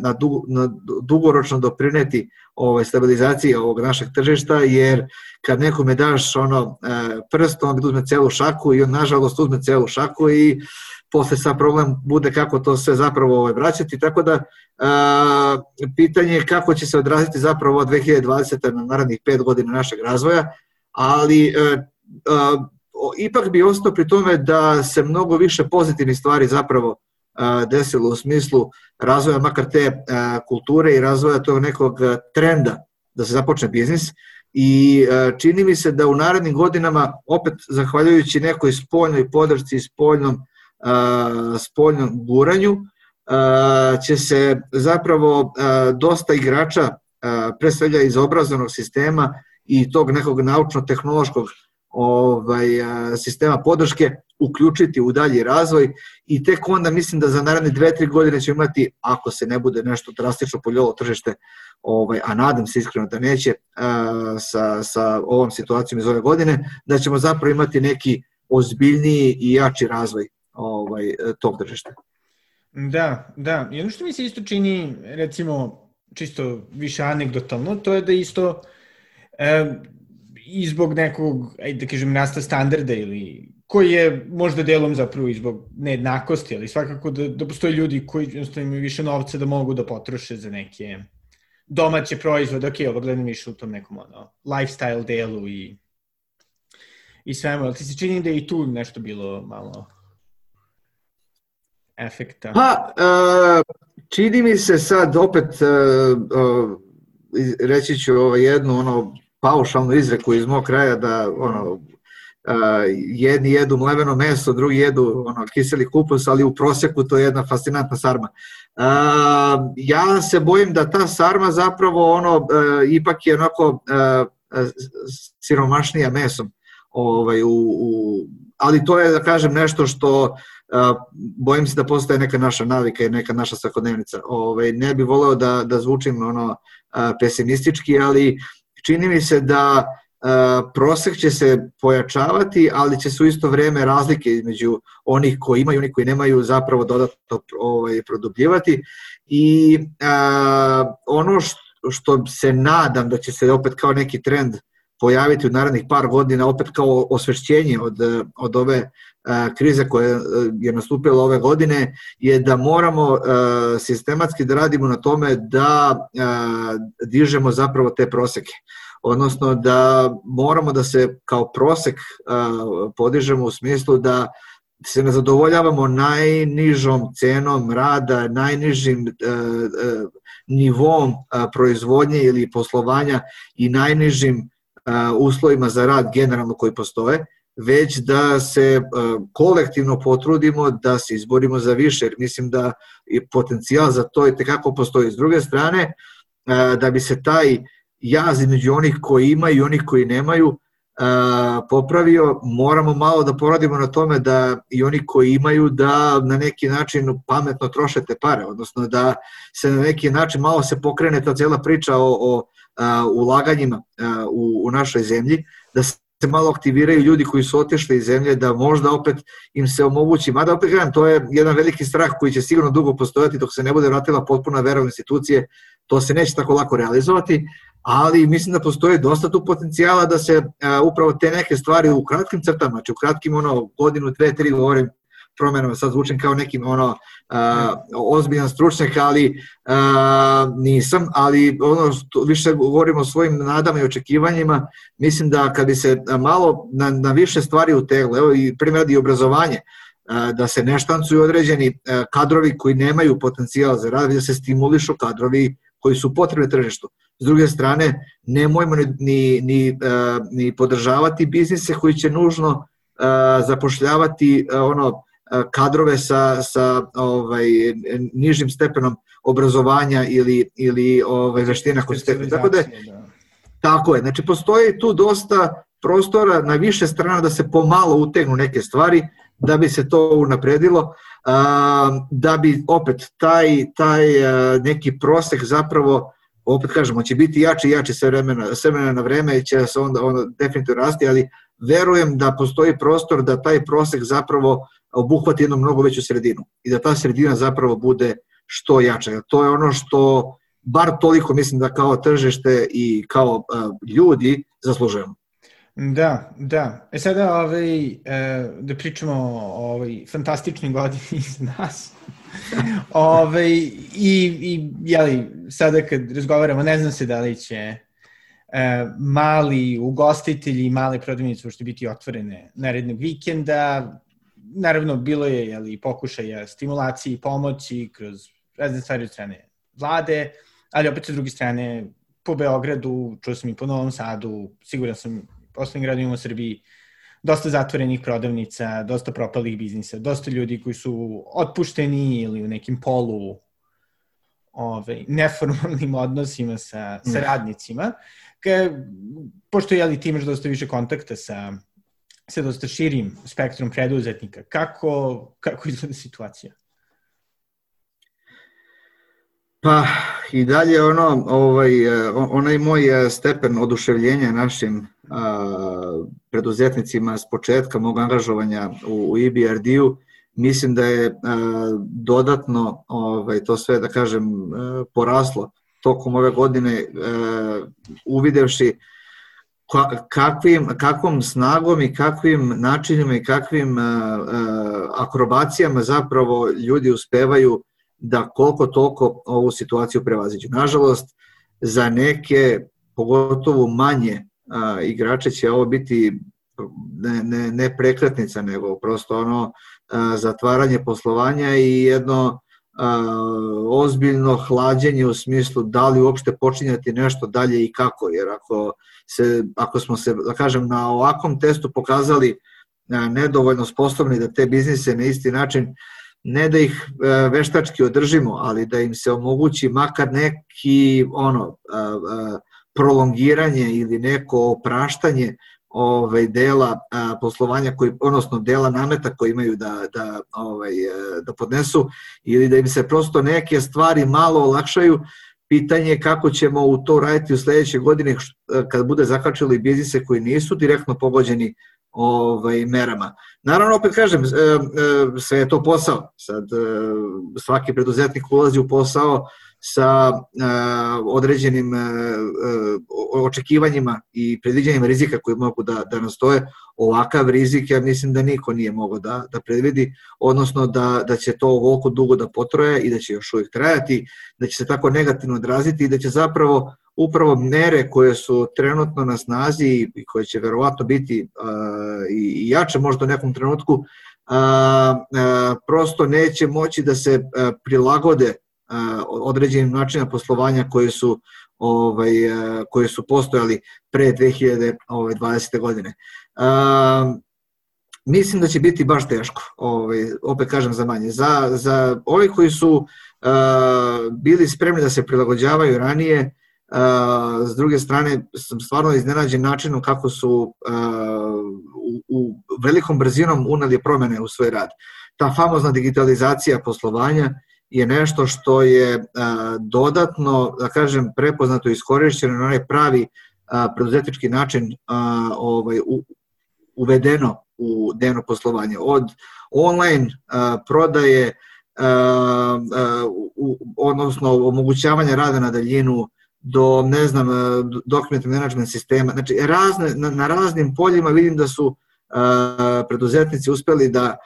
na, dugo, na dugoročno doprineti ovaj, stabilizaciji ovog našeg tržišta, jer kad nekome daš ono prst, on uzme celu šaku i on nažalost uzme celu šaku i posle sa problem bude kako to sve zapravo ovaj, vraćati, tako da a, pitanje je kako će se odraziti zapravo 2020. na narednih pet godina našeg razvoja, ali a, a, ipak bi ostao pri tome da se mnogo više pozitivnih stvari zapravo desilo u smislu razvoja makar te kulture i razvoja tog nekog trenda da se započne biznis. I čini mi se da u narednim godinama opet zahvaljujući nekoj spoljnoj podršci i spoljnom spoljnom guranju, će se zapravo dosta igrača, pre svega iz obrazovnog sistema i tog nekog naučno-tehnološkog ovaj, sistema podrške uključiti u dalji razvoj i tek onda mislim da za naredne dve, tri godine ćemo imati, ako se ne bude nešto drastično poljelo tržište, ovaj, a nadam se iskreno da neće sa, sa ovom situacijom iz ove godine, da ćemo zapravo imati neki ozbiljniji i jači razvoj ovaj, tog tržišta. Da, da. I ono što mi se isto čini, recimo, čisto više anegdotalno, to je da isto e, i zbog nekog, ajde da kažem, rasta standarda ili koji je možda delom zapravo i zbog nejednakosti, ali svakako da, da postoje ljudi koji jednostavno imaju više novca da mogu da potroše za neke domaće proizvode, ok, ovo gledam više u tom nekom ono, lifestyle delu i i svemu, ali ti se čini da je i tu nešto bilo malo efekta? Pa, uh, čini mi se sad opet, uh, uh, reći ću ovo jednu ono paušalnu izreku iz mog kraja da ono, uh, jedni jedu mleveno meso, drugi jedu ono, kiseli kupus, ali u proseku to je jedna fascinantna sarma. Uh, ja se bojim da ta sarma zapravo ono uh, ipak je onako uh, siromašnija mesom ovaj, u, u, ali to je da kažem nešto što bojim se da postaje neka naša navika i neka naša svakodnevnica. Ovaj, ne bih voleo da, da zvučim ono, pesimistički, ali čini mi se da prosek će se pojačavati, ali će se u isto vreme razlike između onih koji imaju i onih koji nemaju zapravo dodatno ovaj, produbljivati. I a, ono što, što se nadam da će se opet kao neki trend pojaviti u narednih par godina opet kao osvešćenje od, od ove krize koja je nastupila ove godine je da moramo sistematski da radimo na tome da dižemo zapravo te proseke. Odnosno da moramo da se kao prosek podižemo u smislu da se ne zadovoljavamo najnižom cenom rada, najnižim nivom proizvodnje ili poslovanja i najnižim uslovima za rad generalno koji postoje, već da se kolektivno potrudimo da se izborimo za više, jer mislim da je potencijal za to i tekako postoji. S druge strane, da bi se taj jaz između onih koji imaju i onih koji nemaju popravio, moramo malo da poradimo na tome da i oni koji imaju da na neki način pametno troše te pare, odnosno da se na neki način malo se pokrene ta cela priča o, o ulaganjima u, u našoj zemlji, da se malo aktiviraju ljudi koji su otišli iz zemlje, da možda opet im se omogući, mada opet gledam, to je jedan veliki strah koji će sigurno dugo postojati dok se ne bude vratila potpuna vera u institucije, to se neće tako lako realizovati, ali mislim da postoji dosta tu potencijala da se a, upravo te neke stvari u kratkim crtama, znači u kratkim ono godinu, dve, tri govorim, promenama, sad zvučim kao nekim ono uh, ozbiljan stručnjak, ali uh, nisam, ali ono što više govorimo o svojim nadama i očekivanjima, mislim da kad bi se malo na, na više stvari utegle, evo i primjer i obrazovanje, uh, da se ne štancuju određeni uh, kadrovi koji nemaju potencijal za rad, da se stimulišu kadrovi koji su potrebni tržištu. S druge strane, nemojmo ni, ni, ni, ni podržavati biznise koji će nužno zapošljavati ono kadrove sa, sa ovaj, nižim stepenom obrazovanja ili, ili ovaj, veština koje se Tako da, da, tako je, znači postoji tu dosta prostora na više strana da se pomalo utegnu neke stvari da bi se to unapredilo, da bi opet taj, taj neki prosek zapravo opet kažemo, će biti jači i jači sve vremena, sve vremena na vreme i će se onda, onda definitivno rasti, ali verujem da postoji prostor da taj prosek zapravo obuhvati jednu mnogo veću sredinu i da ta sredina zapravo bude što jača. To je ono što bar toliko mislim da kao tržište i kao ljudi zaslužujemo. Da, da. E sada ovaj, e, da pričamo o ovaj, fantastičnim godini iz nas. ovaj, i, i jeli, sada kad razgovaramo, ne znam se da li će e, mali ugostitelji i male prodavnice uopšte biti otvorene narednog vikenda. Naravno, bilo je jeli, pokušaja stimulacije i pomoći kroz razne stvari od strane vlade, ali opet sa druge strane po Beogradu, čuo sam i po Novom Sadu, siguran sam poslednjim gradovima u Srbiji, dosta zatvorenih prodavnica, dosta propalih biznisa, dosta ljudi koji su otpušteni ili u nekim polu ovaj, neformalnim odnosima sa, sa mm. radnicima. Ka, pošto je li ti imaš dosta više kontakta sa, sa dosta širim spektrom preduzetnika, kako, kako izgleda situacija? Pa i dalje ono, ovaj, onaj moj stepen oduševljenja našim a, preduzetnicima s početka mog angažovanja u, u EBRD-u, mislim da je a, dodatno ovaj, to sve, da kažem, a, poraslo tokom ove godine, a, uvidevši kakvim, kakvom snagom i kakvim načinima i kakvim a, a, akrobacijama zapravo ljudi uspevaju da koliko toliko ovu situaciju prevaziđu. Nažalost, za neke, pogotovo manje a, igrače će ovo biti ne, ne, ne prekretnica, nego prosto ono a, zatvaranje poslovanja i jedno ozbiljno hlađenje u smislu da li uopšte počinjati nešto dalje i kako, jer ako, se, ako smo se, da kažem, na ovakvom testu pokazali nedovoljno sposobni da te biznise na isti način ne da ih e, veštački održimo, ali da im se omogući makar neki ono prolongiranje ili neko opraštanje ovaj dela a, poslovanja koji odnosno dela nameta koji imaju da da ovaj e, da podnesu ili da im se prosto neke stvari malo olakšaju pitanje je kako ćemo u to raditi u sledećoj godini e, kad bude zakačilo i biznise koji nisu direktno pogođeni ovaj, merama. Naravno, opet kažem, e, sve je to posao. Sad, svaki preduzetnik ulazi u posao sa određenim očekivanjima i predviđanjima rizika koji mogu da, da nastoje. Ovakav rizik ja mislim da niko nije mogao da, da predvidi, odnosno da, da će to ovoliko dugo da potroje i da će još uvijek trajati, da će se tako negativno odraziti i da će zapravo upravo mere koje su trenutno na snazi i koje će verovatno biti uh, i jače možda u nekom trenutku, uh, uh, prosto neće moći da se prilagode određenim načinima poslovanja koje su ovaj, uh, koje su postojali pre 2020. Ovaj, godine. Uh, mislim da će biti baš teško, ovaj, opet kažem za manje. Za, za ovi koji su uh, bili spremni da se prilagođavaju ranije, s druge strane sam stvarno iznenađen načinom kako su u, u velikom brzinom unali promene u svoj rad. Ta famozna digitalizacija poslovanja je nešto što je dodatno, da kažem, prepoznato i iskorišćeno na onaj pravi preduzetički način ovaj, uvedeno u dnevno poslovanje. Od online prodaje, odnosno omogućavanja rada na daljinu, do, ne znam, e, document management sistema. Znači, razne, na, na raznim poljima vidim da su preduzetnici uspeli da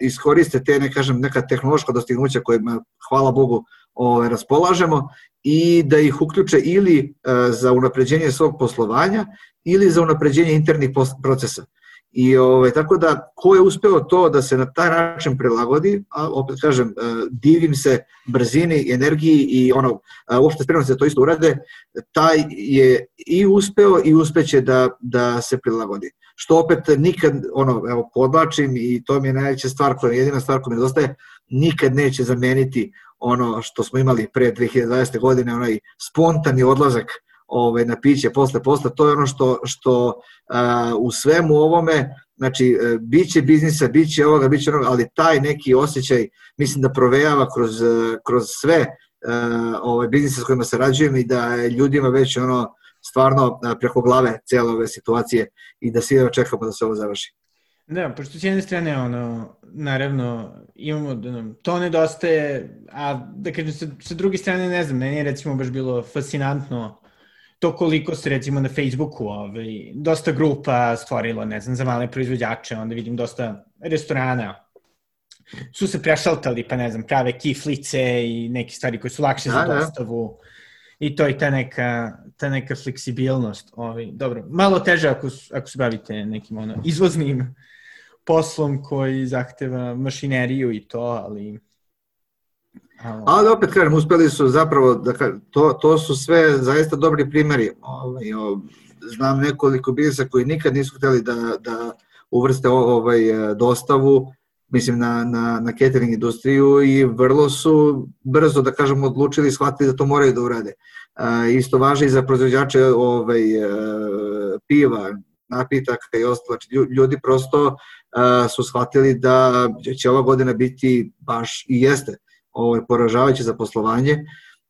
iskoriste te, ne kažem, neka tehnološka dostignuća kojima, hvala Bogu, ove, raspolažemo i da ih uključe ili za unapređenje svog poslovanja ili za unapređenje internih procesa. I ovaj, tako da, ko je uspeo to da se na taj način prilagodi, a opet kažem, divim se brzini, energiji i ono, uopšte spremno se to isto urade, taj je i uspeo i uspeće da, da se prilagodi. Što opet nikad, ono, evo, podlačim i to mi je najveća stvar, koja je jedina stvar koja mi nedostaje, nikad neće zameniti ono što smo imali pre 2020. godine, onaj spontani odlazak ovaj, na piće posle posle, to je ono što, što uh, u svemu ovome, znači, uh, biće biznisa, biće ovoga, biće onoga, ali taj neki osjećaj, mislim da provejava kroz, uh, kroz sve uh, ovaj, biznise s kojima se rađujem i da je ljudima već ono, stvarno preko glave cijela ove situacije i da svi čekamo da se ovo završi. Da, pošto s jedne strane, ono, naravno, imamo da nam to nedostaje, a da kažem, sa, sa druge strane, ne znam, meni je recimo baš bilo fascinantno to koliko se recimo na Facebooku ovaj, dosta grupa stvorilo, ne znam, za male proizvođače, onda vidim dosta restorana su se prešaltali, pa ne znam, prave kiflice i neke stvari koje su lakše da, za da. dostavu. Da. I to je ta neka, ta neka fleksibilnost. Ovaj, dobro, malo teže ako, ako se bavite nekim ono, izvoznim poslom koji zahteva mašineriju i to, ali... Ali opet kažem, uspeli su zapravo, da to, to su sve zaista dobri primeri. Ovaj, znam nekoliko biznisa koji nikad nisu hteli da, da uvrste ovaj, dostavu, mislim na, na, na catering industriju i vrlo su brzo, da kažem, odlučili i shvatili da to moraju da urade. Uh, isto važi i za proizvođače ovaj, uh, piva, napitaka i ostalo. Znači, ljudi prosto uh, su shvatili da će ova godina biti baš i jeste ovaj, poražavajuće za poslovanje.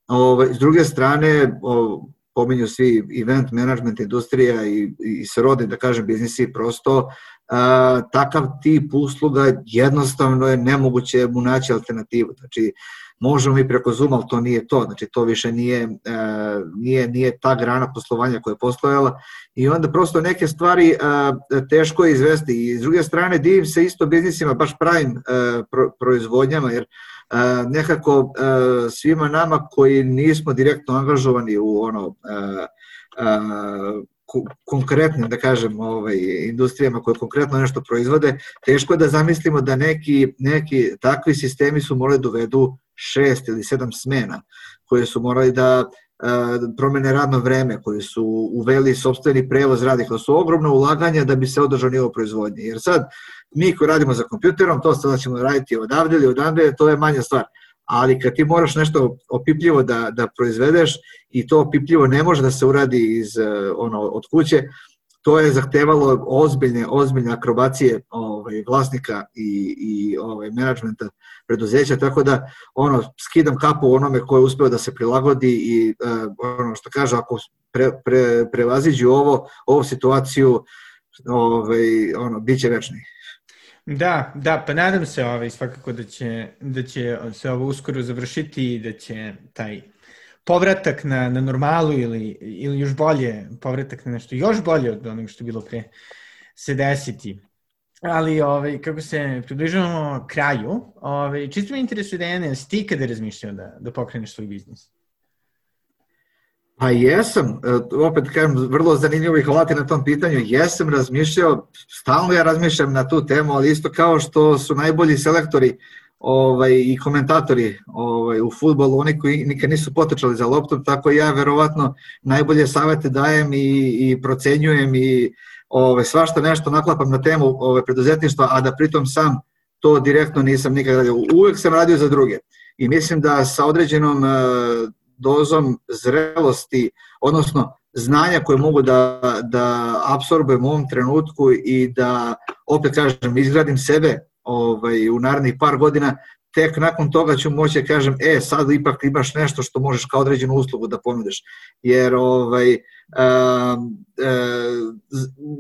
Ovaj, s druge strane, ovaj, pominju svi event management industrija i, i srodni, da kažem, biznisi, prosto a, takav tip usluga jednostavno je nemoguće mu naći alternativu. Znači, možemo mi preko Zoom, ali to nije to, znači to više nije, e, nije, nije ta grana poslovanja koja je postojala. I onda prosto neke stvari e, teško je izvesti. I s druge strane divim se isto biznisima, baš pravim e, pro, proizvodnjama, jer nekako svima nama koji nismo direktno angažovani u ono konkretnim, da kažem, ovaj, industrijama koje konkretno nešto proizvode, teško je da zamislimo da neki, neki takvi sistemi su morali dovedu da šest ili sedam smena, koje su morali da promene radno vreme, koji su uveli sobstveni prevoz radnika, to su ogromna ulaganja da bi se održao nivo proizvodnje. Jer sad, mi koji radimo za kompjuterom, to sada ćemo raditi odavde ili odavde, to je manja stvar ali kad ti moraš nešto opipljivo da, da proizvedeš i to opipljivo ne može da se uradi iz, eh, ono, od kuće, to je zahtevalo ozbiljne, ozbiljne akrobacije ovaj, vlasnika i, i ovaj, menadžmenta preduzeća, tako da ono, skidam kapu onome ko je uspeo da se prilagodi i uh, ono što kaže, ako pre, pre, prevaziđu ovo, ovu situaciju, ovaj, ono, bit će večni. Da, da, pa nadam se ovaj, svakako da će, da će se ovo uskoro završiti i da će taj povratak na, na normalu ili, ili još bolje, povratak na nešto još bolje od onog što je bilo pre se desiti. Ali, ovaj, kako se približavamo kraju, ovaj, čisto me interesuje da je ti kada razmišljao da, da pokreneš svoj biznis? Pa jesam, e, opet kažem, vrlo zanimljivo ih hvalati na tom pitanju, jesam razmišljao, stalno ja razmišljam na tu temu, ali isto kao što su najbolji selektori ovaj, i komentatori ovaj, u futbolu, oni koji nikad nisu potečali za loptom, tako ja verovatno najbolje savete dajem i, i procenjujem i ovaj, svašta nešto naklapam na temu ovaj, preduzetništva, a da pritom sam to direktno nisam nikada radio. Uvek sam radio za druge. I mislim da sa određenom dozom zrelosti, odnosno znanja koje mogu da, da absorbujem u ovom trenutku i da, opet kažem, izgradim sebe ovaj, u narednih par godina, tek nakon toga ću moći da kažem, e, sad ipak imaš nešto što možeš kao određenu uslugu da ponudiš. Jer ovaj, e, e,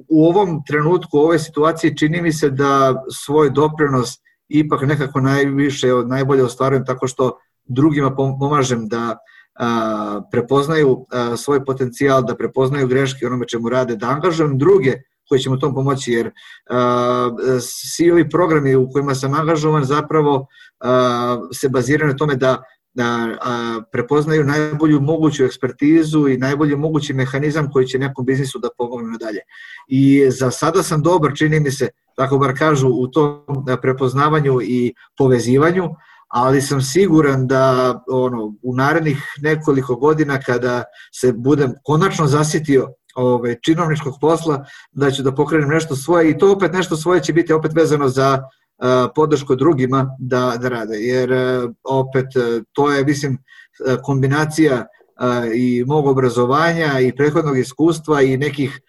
u ovom trenutku, u ovoj situaciji čini mi se da svoj doprinos ipak nekako najviše, najbolje ostvarujem tako što drugima pomažem da a, prepoznaju a, svoj potencijal, da prepoznaju greške onome čemu rade, da angažujem druge koji će mu tom pomoći, jer a, svi ovi programi u kojima sam angažovan zapravo a, se baziraju na tome da da a, prepoznaju najbolju moguću ekspertizu i najbolji mogući mehanizam koji će nekom biznisu da pomogne nadalje. I za sada sam dobar, čini mi se, tako bar kažu, u tom prepoznavanju i povezivanju, ali sam siguran da ono u narednih nekoliko godina kada se budem konačno zasitio ove, činovničkog posla, da ću da pokrenem nešto svoje i to opet nešto svoje će biti opet vezano za a, podršku drugima da, da rade, jer a, opet a, to je, mislim, kombinacija a, i mog obrazovanja i prethodnog iskustva i nekih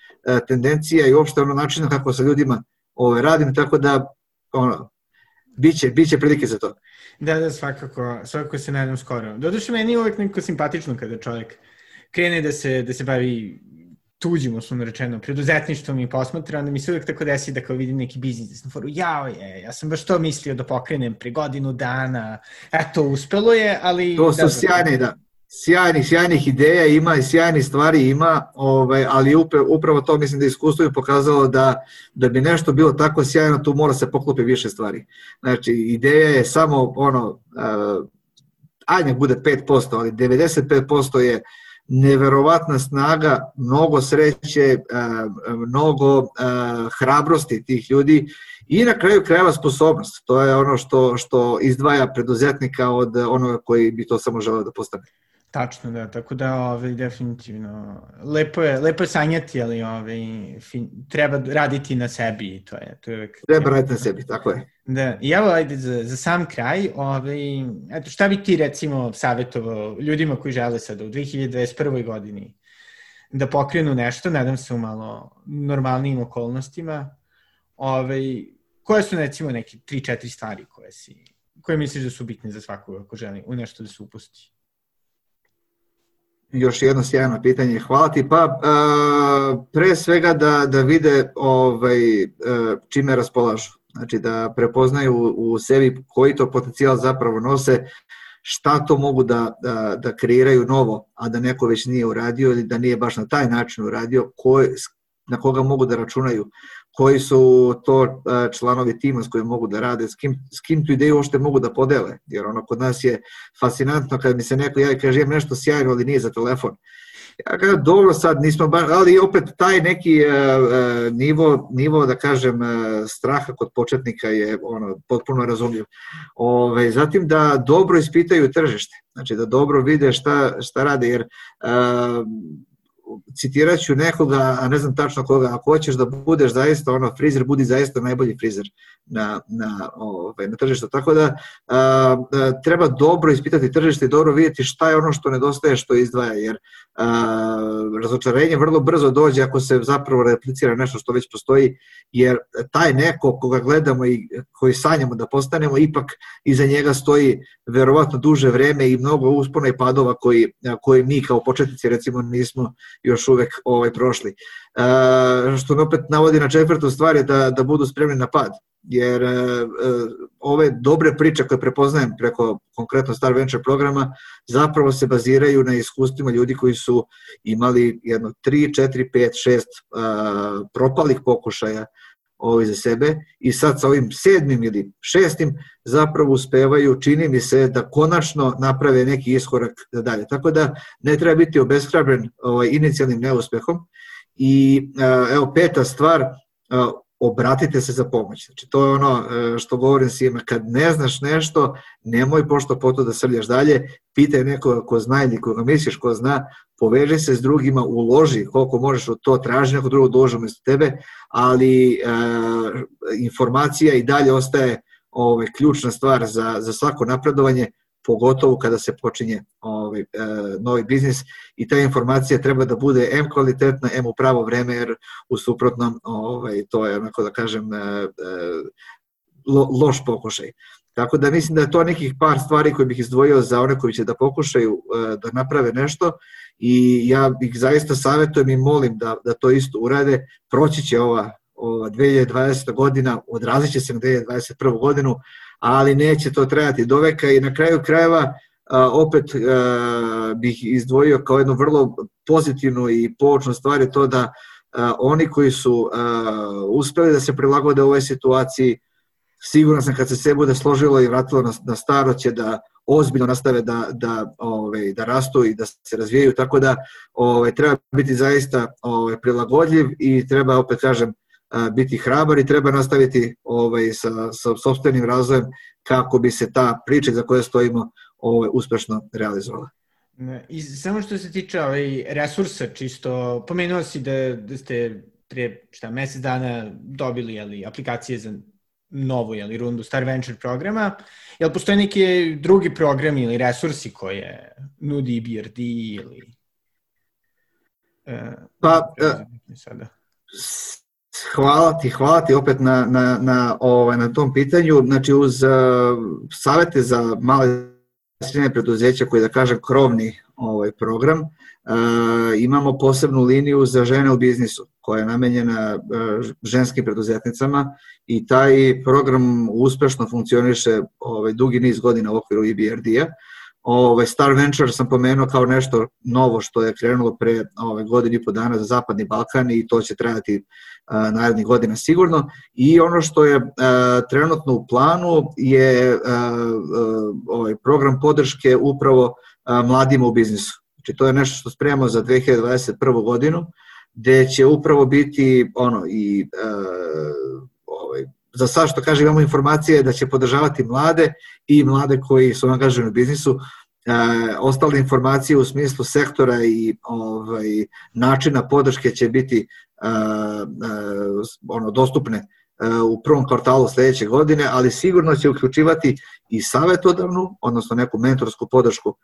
tendencija i uopšte ono načina kako sa ljudima ove, radim, tako da ono, biće, biće prilike za to. Da, da, svakako, svakako se nadam skoro. Doduše, meni je uvek neko simpatično kada čovjek krene da se, da se bavi tuđim, uslovno rečeno, preduzetništvom i posmatra, onda mi se uvek tako desi da kao vidim neki biznis, da sam foru, jao je, ja sam baš to mislio da pokrenem pre godinu dana, eto, uspelo je, ali... To su da, sjajne, da, sjajnih, sjajnih ideja ima i sjajnih stvari ima, ovaj, ali upravo to mislim da iskustvo je pokazalo da, da bi nešto bilo tako sjajno, tu mora se poklopi više stvari. Znači, ideja je samo ono, uh, ajde bude 5%, ali 95% je neverovatna snaga, mnogo sreće, mnogo hrabrosti tih ljudi i na kraju krajeva sposobnost. To je ono što, što izdvaja preduzetnika od onoga koji bi to samo želeo da postane. Tačno, da, tako da, ovaj, definitivno, lepo je, lepo je sanjati, ali ovaj, fin, treba raditi na sebi i to je, to je. Treba raditi na sebi, tako je. Da, i evo, ajde, za, za sam kraj, ovaj, eto, šta bi ti, recimo, savjetovao ljudima koji žele sada u 2021. godini da pokrenu nešto, nadam se u malo normalnim okolnostima, ovaj, koje su, recimo, neke 3-4 stvari koje si, koje misliš da su bitne za svakoga ko želi u nešto da se upusti? Još jedno sjajno pitanje, hvala ti. Pa, pre svega da, da vide ovaj, čime raspolažu. Znači da prepoznaju u sebi koji to potencijal zapravo nose, šta to mogu da, da, da kreiraju novo, a da neko već nije uradio ili da nije baš na taj način uradio, koji, na koga mogu da računaju, koji su to e, članovi tima s kojim mogu da rade, s kim, s kim tu ideju ošte mogu da podele, jer ono kod nas je fascinantno kad mi se neko javi kaže imam nešto sjajno ali nije za telefon. Ja kažem, dobro sad nismo baš, ali opet taj neki uh, nivo, nivo, da kažem, uh, straha kod početnika je ono, potpuno razumljiv. Ove, zatim da dobro ispitaju tržište, znači da dobro vide šta, šta rade, jer uh, citirat ću nekoga, a ne znam tačno koga, ako hoćeš da budeš zaista ono frizer, budi zaista najbolji frizer na, na, ovaj, na tržištu. Tako da a, a, treba dobro ispitati tržište i dobro vidjeti šta je ono što nedostaje, što izdvaja, jer a, razočarenje vrlo brzo dođe ako se zapravo replicira nešto što već postoji, jer taj neko koga gledamo i koji sanjamo da postanemo, ipak iza njega stoji verovatno duže vreme i mnogo uspona i padova koji, koji mi kao početnici recimo nismo još uvek ovaj, prošli. E, što me opet navodi na četvrtu stvar je da, da budu spremni na pad jer e, ove dobre priče koje prepoznajem preko konkretno Star Venture programa zapravo se baziraju na iskustvima ljudi koji su imali jedno 3, 4, 5, 6 propalih pokušaja ovaj za sebe i sad sa ovim sedmim ili šestim zapravo uspevaju, čini mi se, da konačno naprave neki iskorak dalje. Tako da ne treba biti obeshrabren ovaj, inicijalnim neuspehom. I evo peta stvar, obratite se za pomoć. Znači, to je ono e, što govorim svima, kad ne znaš nešto, nemoj pošto poto da srljaš dalje, pitaj nekoga ko zna ili koga misliš ko zna, poveži se s drugima, uloži koliko možeš od to, traži neko drugo da uloži umesto tebe, ali e, informacija i dalje ostaje ovaj, ključna stvar za, za svako napredovanje, pogotovo kada se počinje ovaj, e, novi biznis i ta informacija treba da bude M kvalitetna, M u pravo vreme, jer u suprotnom ovaj, to je, onako da kažem, e, e, lo, loš pokušaj. Tako da mislim da je to nekih par stvari koje bih izdvojio za one koji će da pokušaju da naprave nešto i ja ih zaista savjetujem i molim da, da to isto urade. Proći će ova, ova 2020. godina, odrazit će se na 2021. godinu, ali neće to trajati do veka. I na kraju krajeva opet bih izdvojio kao jednu vrlo pozitivnu i poučnu stvar je to da oni koji su uspeli da se prilagode ovoj situaciji, siguran sam kad se sve bude složilo i vratilo na, na staro će da ozbiljno nastave da, da, ove, da rastu i da se razvijaju, tako da ove, treba biti zaista ove, prilagodljiv i treba, opet kažem, biti hrabar i treba nastaviti ovaj, sa, sa sobstvenim razvojem kako bi se ta priča za koje stojimo ovaj, uspešno realizovala. I samo što se tiče ovaj, resursa, čisto pomenuo si da, da ste pre šta, mesec dana dobili jeli, aplikacije za novu jeli, rundu Star Venture programa. Jel postoje neki drugi programi ili resursi koje nudi BRD ili... Uh, pa, uh, sada? Hvala ti, hvala ti opet na, na, na, ovaj, na tom pitanju. Znači, uz uh, savete za male srednje preduzeća koji da kažem krovni ovaj program. E, imamo posebnu liniju za žene u biznisu koja je namenjena e, ženskim preduzetnicama i taj program uspešno funkcioniše ovaj, dugi niz godina u okviru EBRD-a. Ovaj, Star Venture sam pomenuo kao nešto novo što je krenulo pre ovaj, godinu i po dana za Zapadni Balkan i to će trajati a, narednih godina sigurno. I ono što je a, trenutno u planu je a, ovaj program podrške upravo mladima u biznisu. Znači to je nešto što spremamo za 2021. godinu gde će upravo biti ono i ovaj, za sad što kaže imamo informacije da će podržavati mlade i mlade koji su angaženi u biznisu. E, ostale informacije u smislu sektora i ovaj, načina podrške će biti e, e, ono dostupne u prvom kvartalu sledeće godine, ali sigurno će uključivati i savetodavnu, odnosno neku mentorsku podršku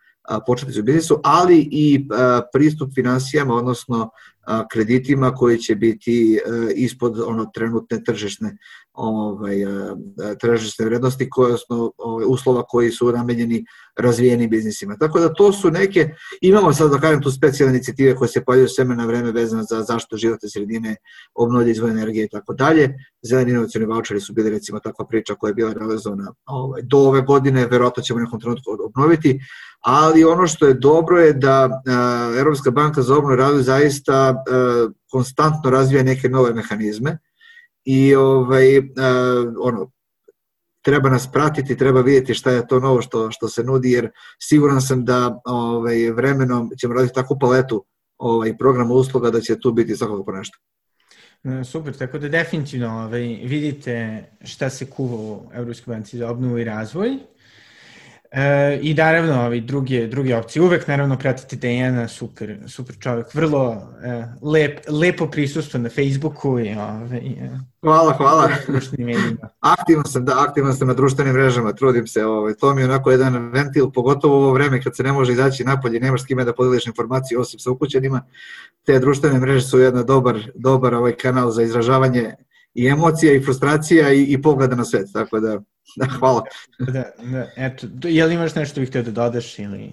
početnicu biznisu, ali i pristup finansijama, odnosno kreditima koji će biti ispod ono trenutne tržišne ovaj tržišne vrednosti koje su ovaj, uslova koji su namenjeni razvijenim biznisima. Tako da to su neke imamo sad da kažem tu specijalne inicijative koje se pojavljuju sve na vreme vezano za zaštitu životne sredine, obnovlje izvore energije i tako dalje. Zeleni inovacioni vaučeri su bili recimo takva priča koja je bila realizovana ovaj do ove godine, verovatno ćemo nekom trenutku obnoviti, ali ono što je dobro je da Evropska banka za obnovu razvoj zaista konstantno razvija neke nove mehanizme i ovaj, ono, treba nas pratiti, treba vidjeti šta je to novo što, što se nudi, jer siguran sam da ovaj, vremenom ćemo raditi takvu paletu ovaj, programa usluga da će tu biti svakako po nešto. Super, tako da definitivno ovaj, vidite šta se kuva u Evropskoj banci za obnovu i razvoj E, I naravno, ovi druge, druge opcije. Uvek, naravno, pratite Dejana, super, super čovjek, vrlo e, lep, lepo prisustvo na Facebooku. I, ove, i, e, hvala, hvala. aktivan sam, da, aktivan sam na društvenim mrežama, trudim se. Ovaj, to mi je onako jedan ventil, pogotovo u ovo vreme kad se ne može izaći napolje, nemaš s kime da podeliš informacije osim sa ukućenima. Te društvene mreže su jedan dobar, dobar ovaj kanal za izražavanje i emocija i frustracija i, i pogleda na svet, tako da Da, hvala. Da, da, eto, je li imaš nešto bih htio da dodaš ili...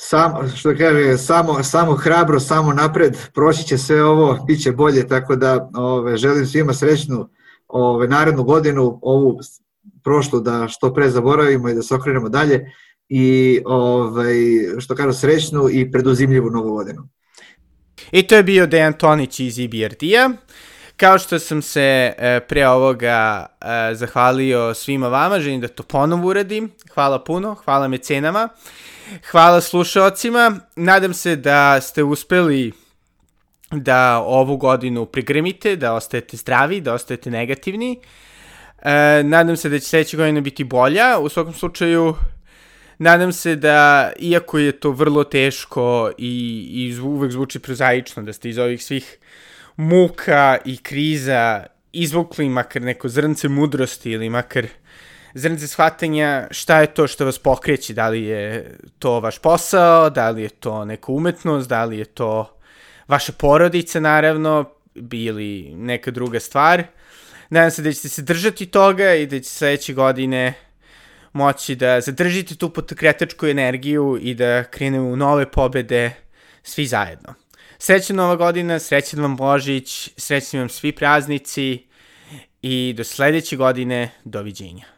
Sam, što kaže, samo, samo hrabro, samo napred, proći će sve ovo, bit će bolje, tako da ove, želim svima srećnu ove, narednu godinu, ovu prošlu da što pre zaboravimo i da se okrenemo dalje i ovaj, što kažu srećnu i preduzimljivu novu godinu. I to je bio Dejan Tonić iz IBRD-a. Kao što sam se e, pre ovoga e, zahvalio svima vama, želim da to ponovo uradim. Hvala puno, hvala mecenama, hvala slušalcima. Nadam se da ste uspeli da ovu godinu prigremite, da ostajete zdravi, da ostajete negativni. E, nadam se da će sledeća godina biti bolja. U svakom slučaju, nadam se da, iako je to vrlo teško i, i uvek zvuči prozaično, da ste iz ovih svih muka i kriza izvukli makar neko zrnce mudrosti ili makar zrnce shvatanja šta je to što vas pokreće, da li je to vaš posao, da li je to neka umetnost, da li je to vaša porodica naravno, bili neka druga stvar. Nadam se da ćete se držati toga i da će sledeće godine moći da zadržite tu potokretačku energiju i da krenemo u nove pobede svi zajedno. Srećna nova godina, srećan vam Božić, srećni vam svi praznici i do sledeće godine, doviđenja.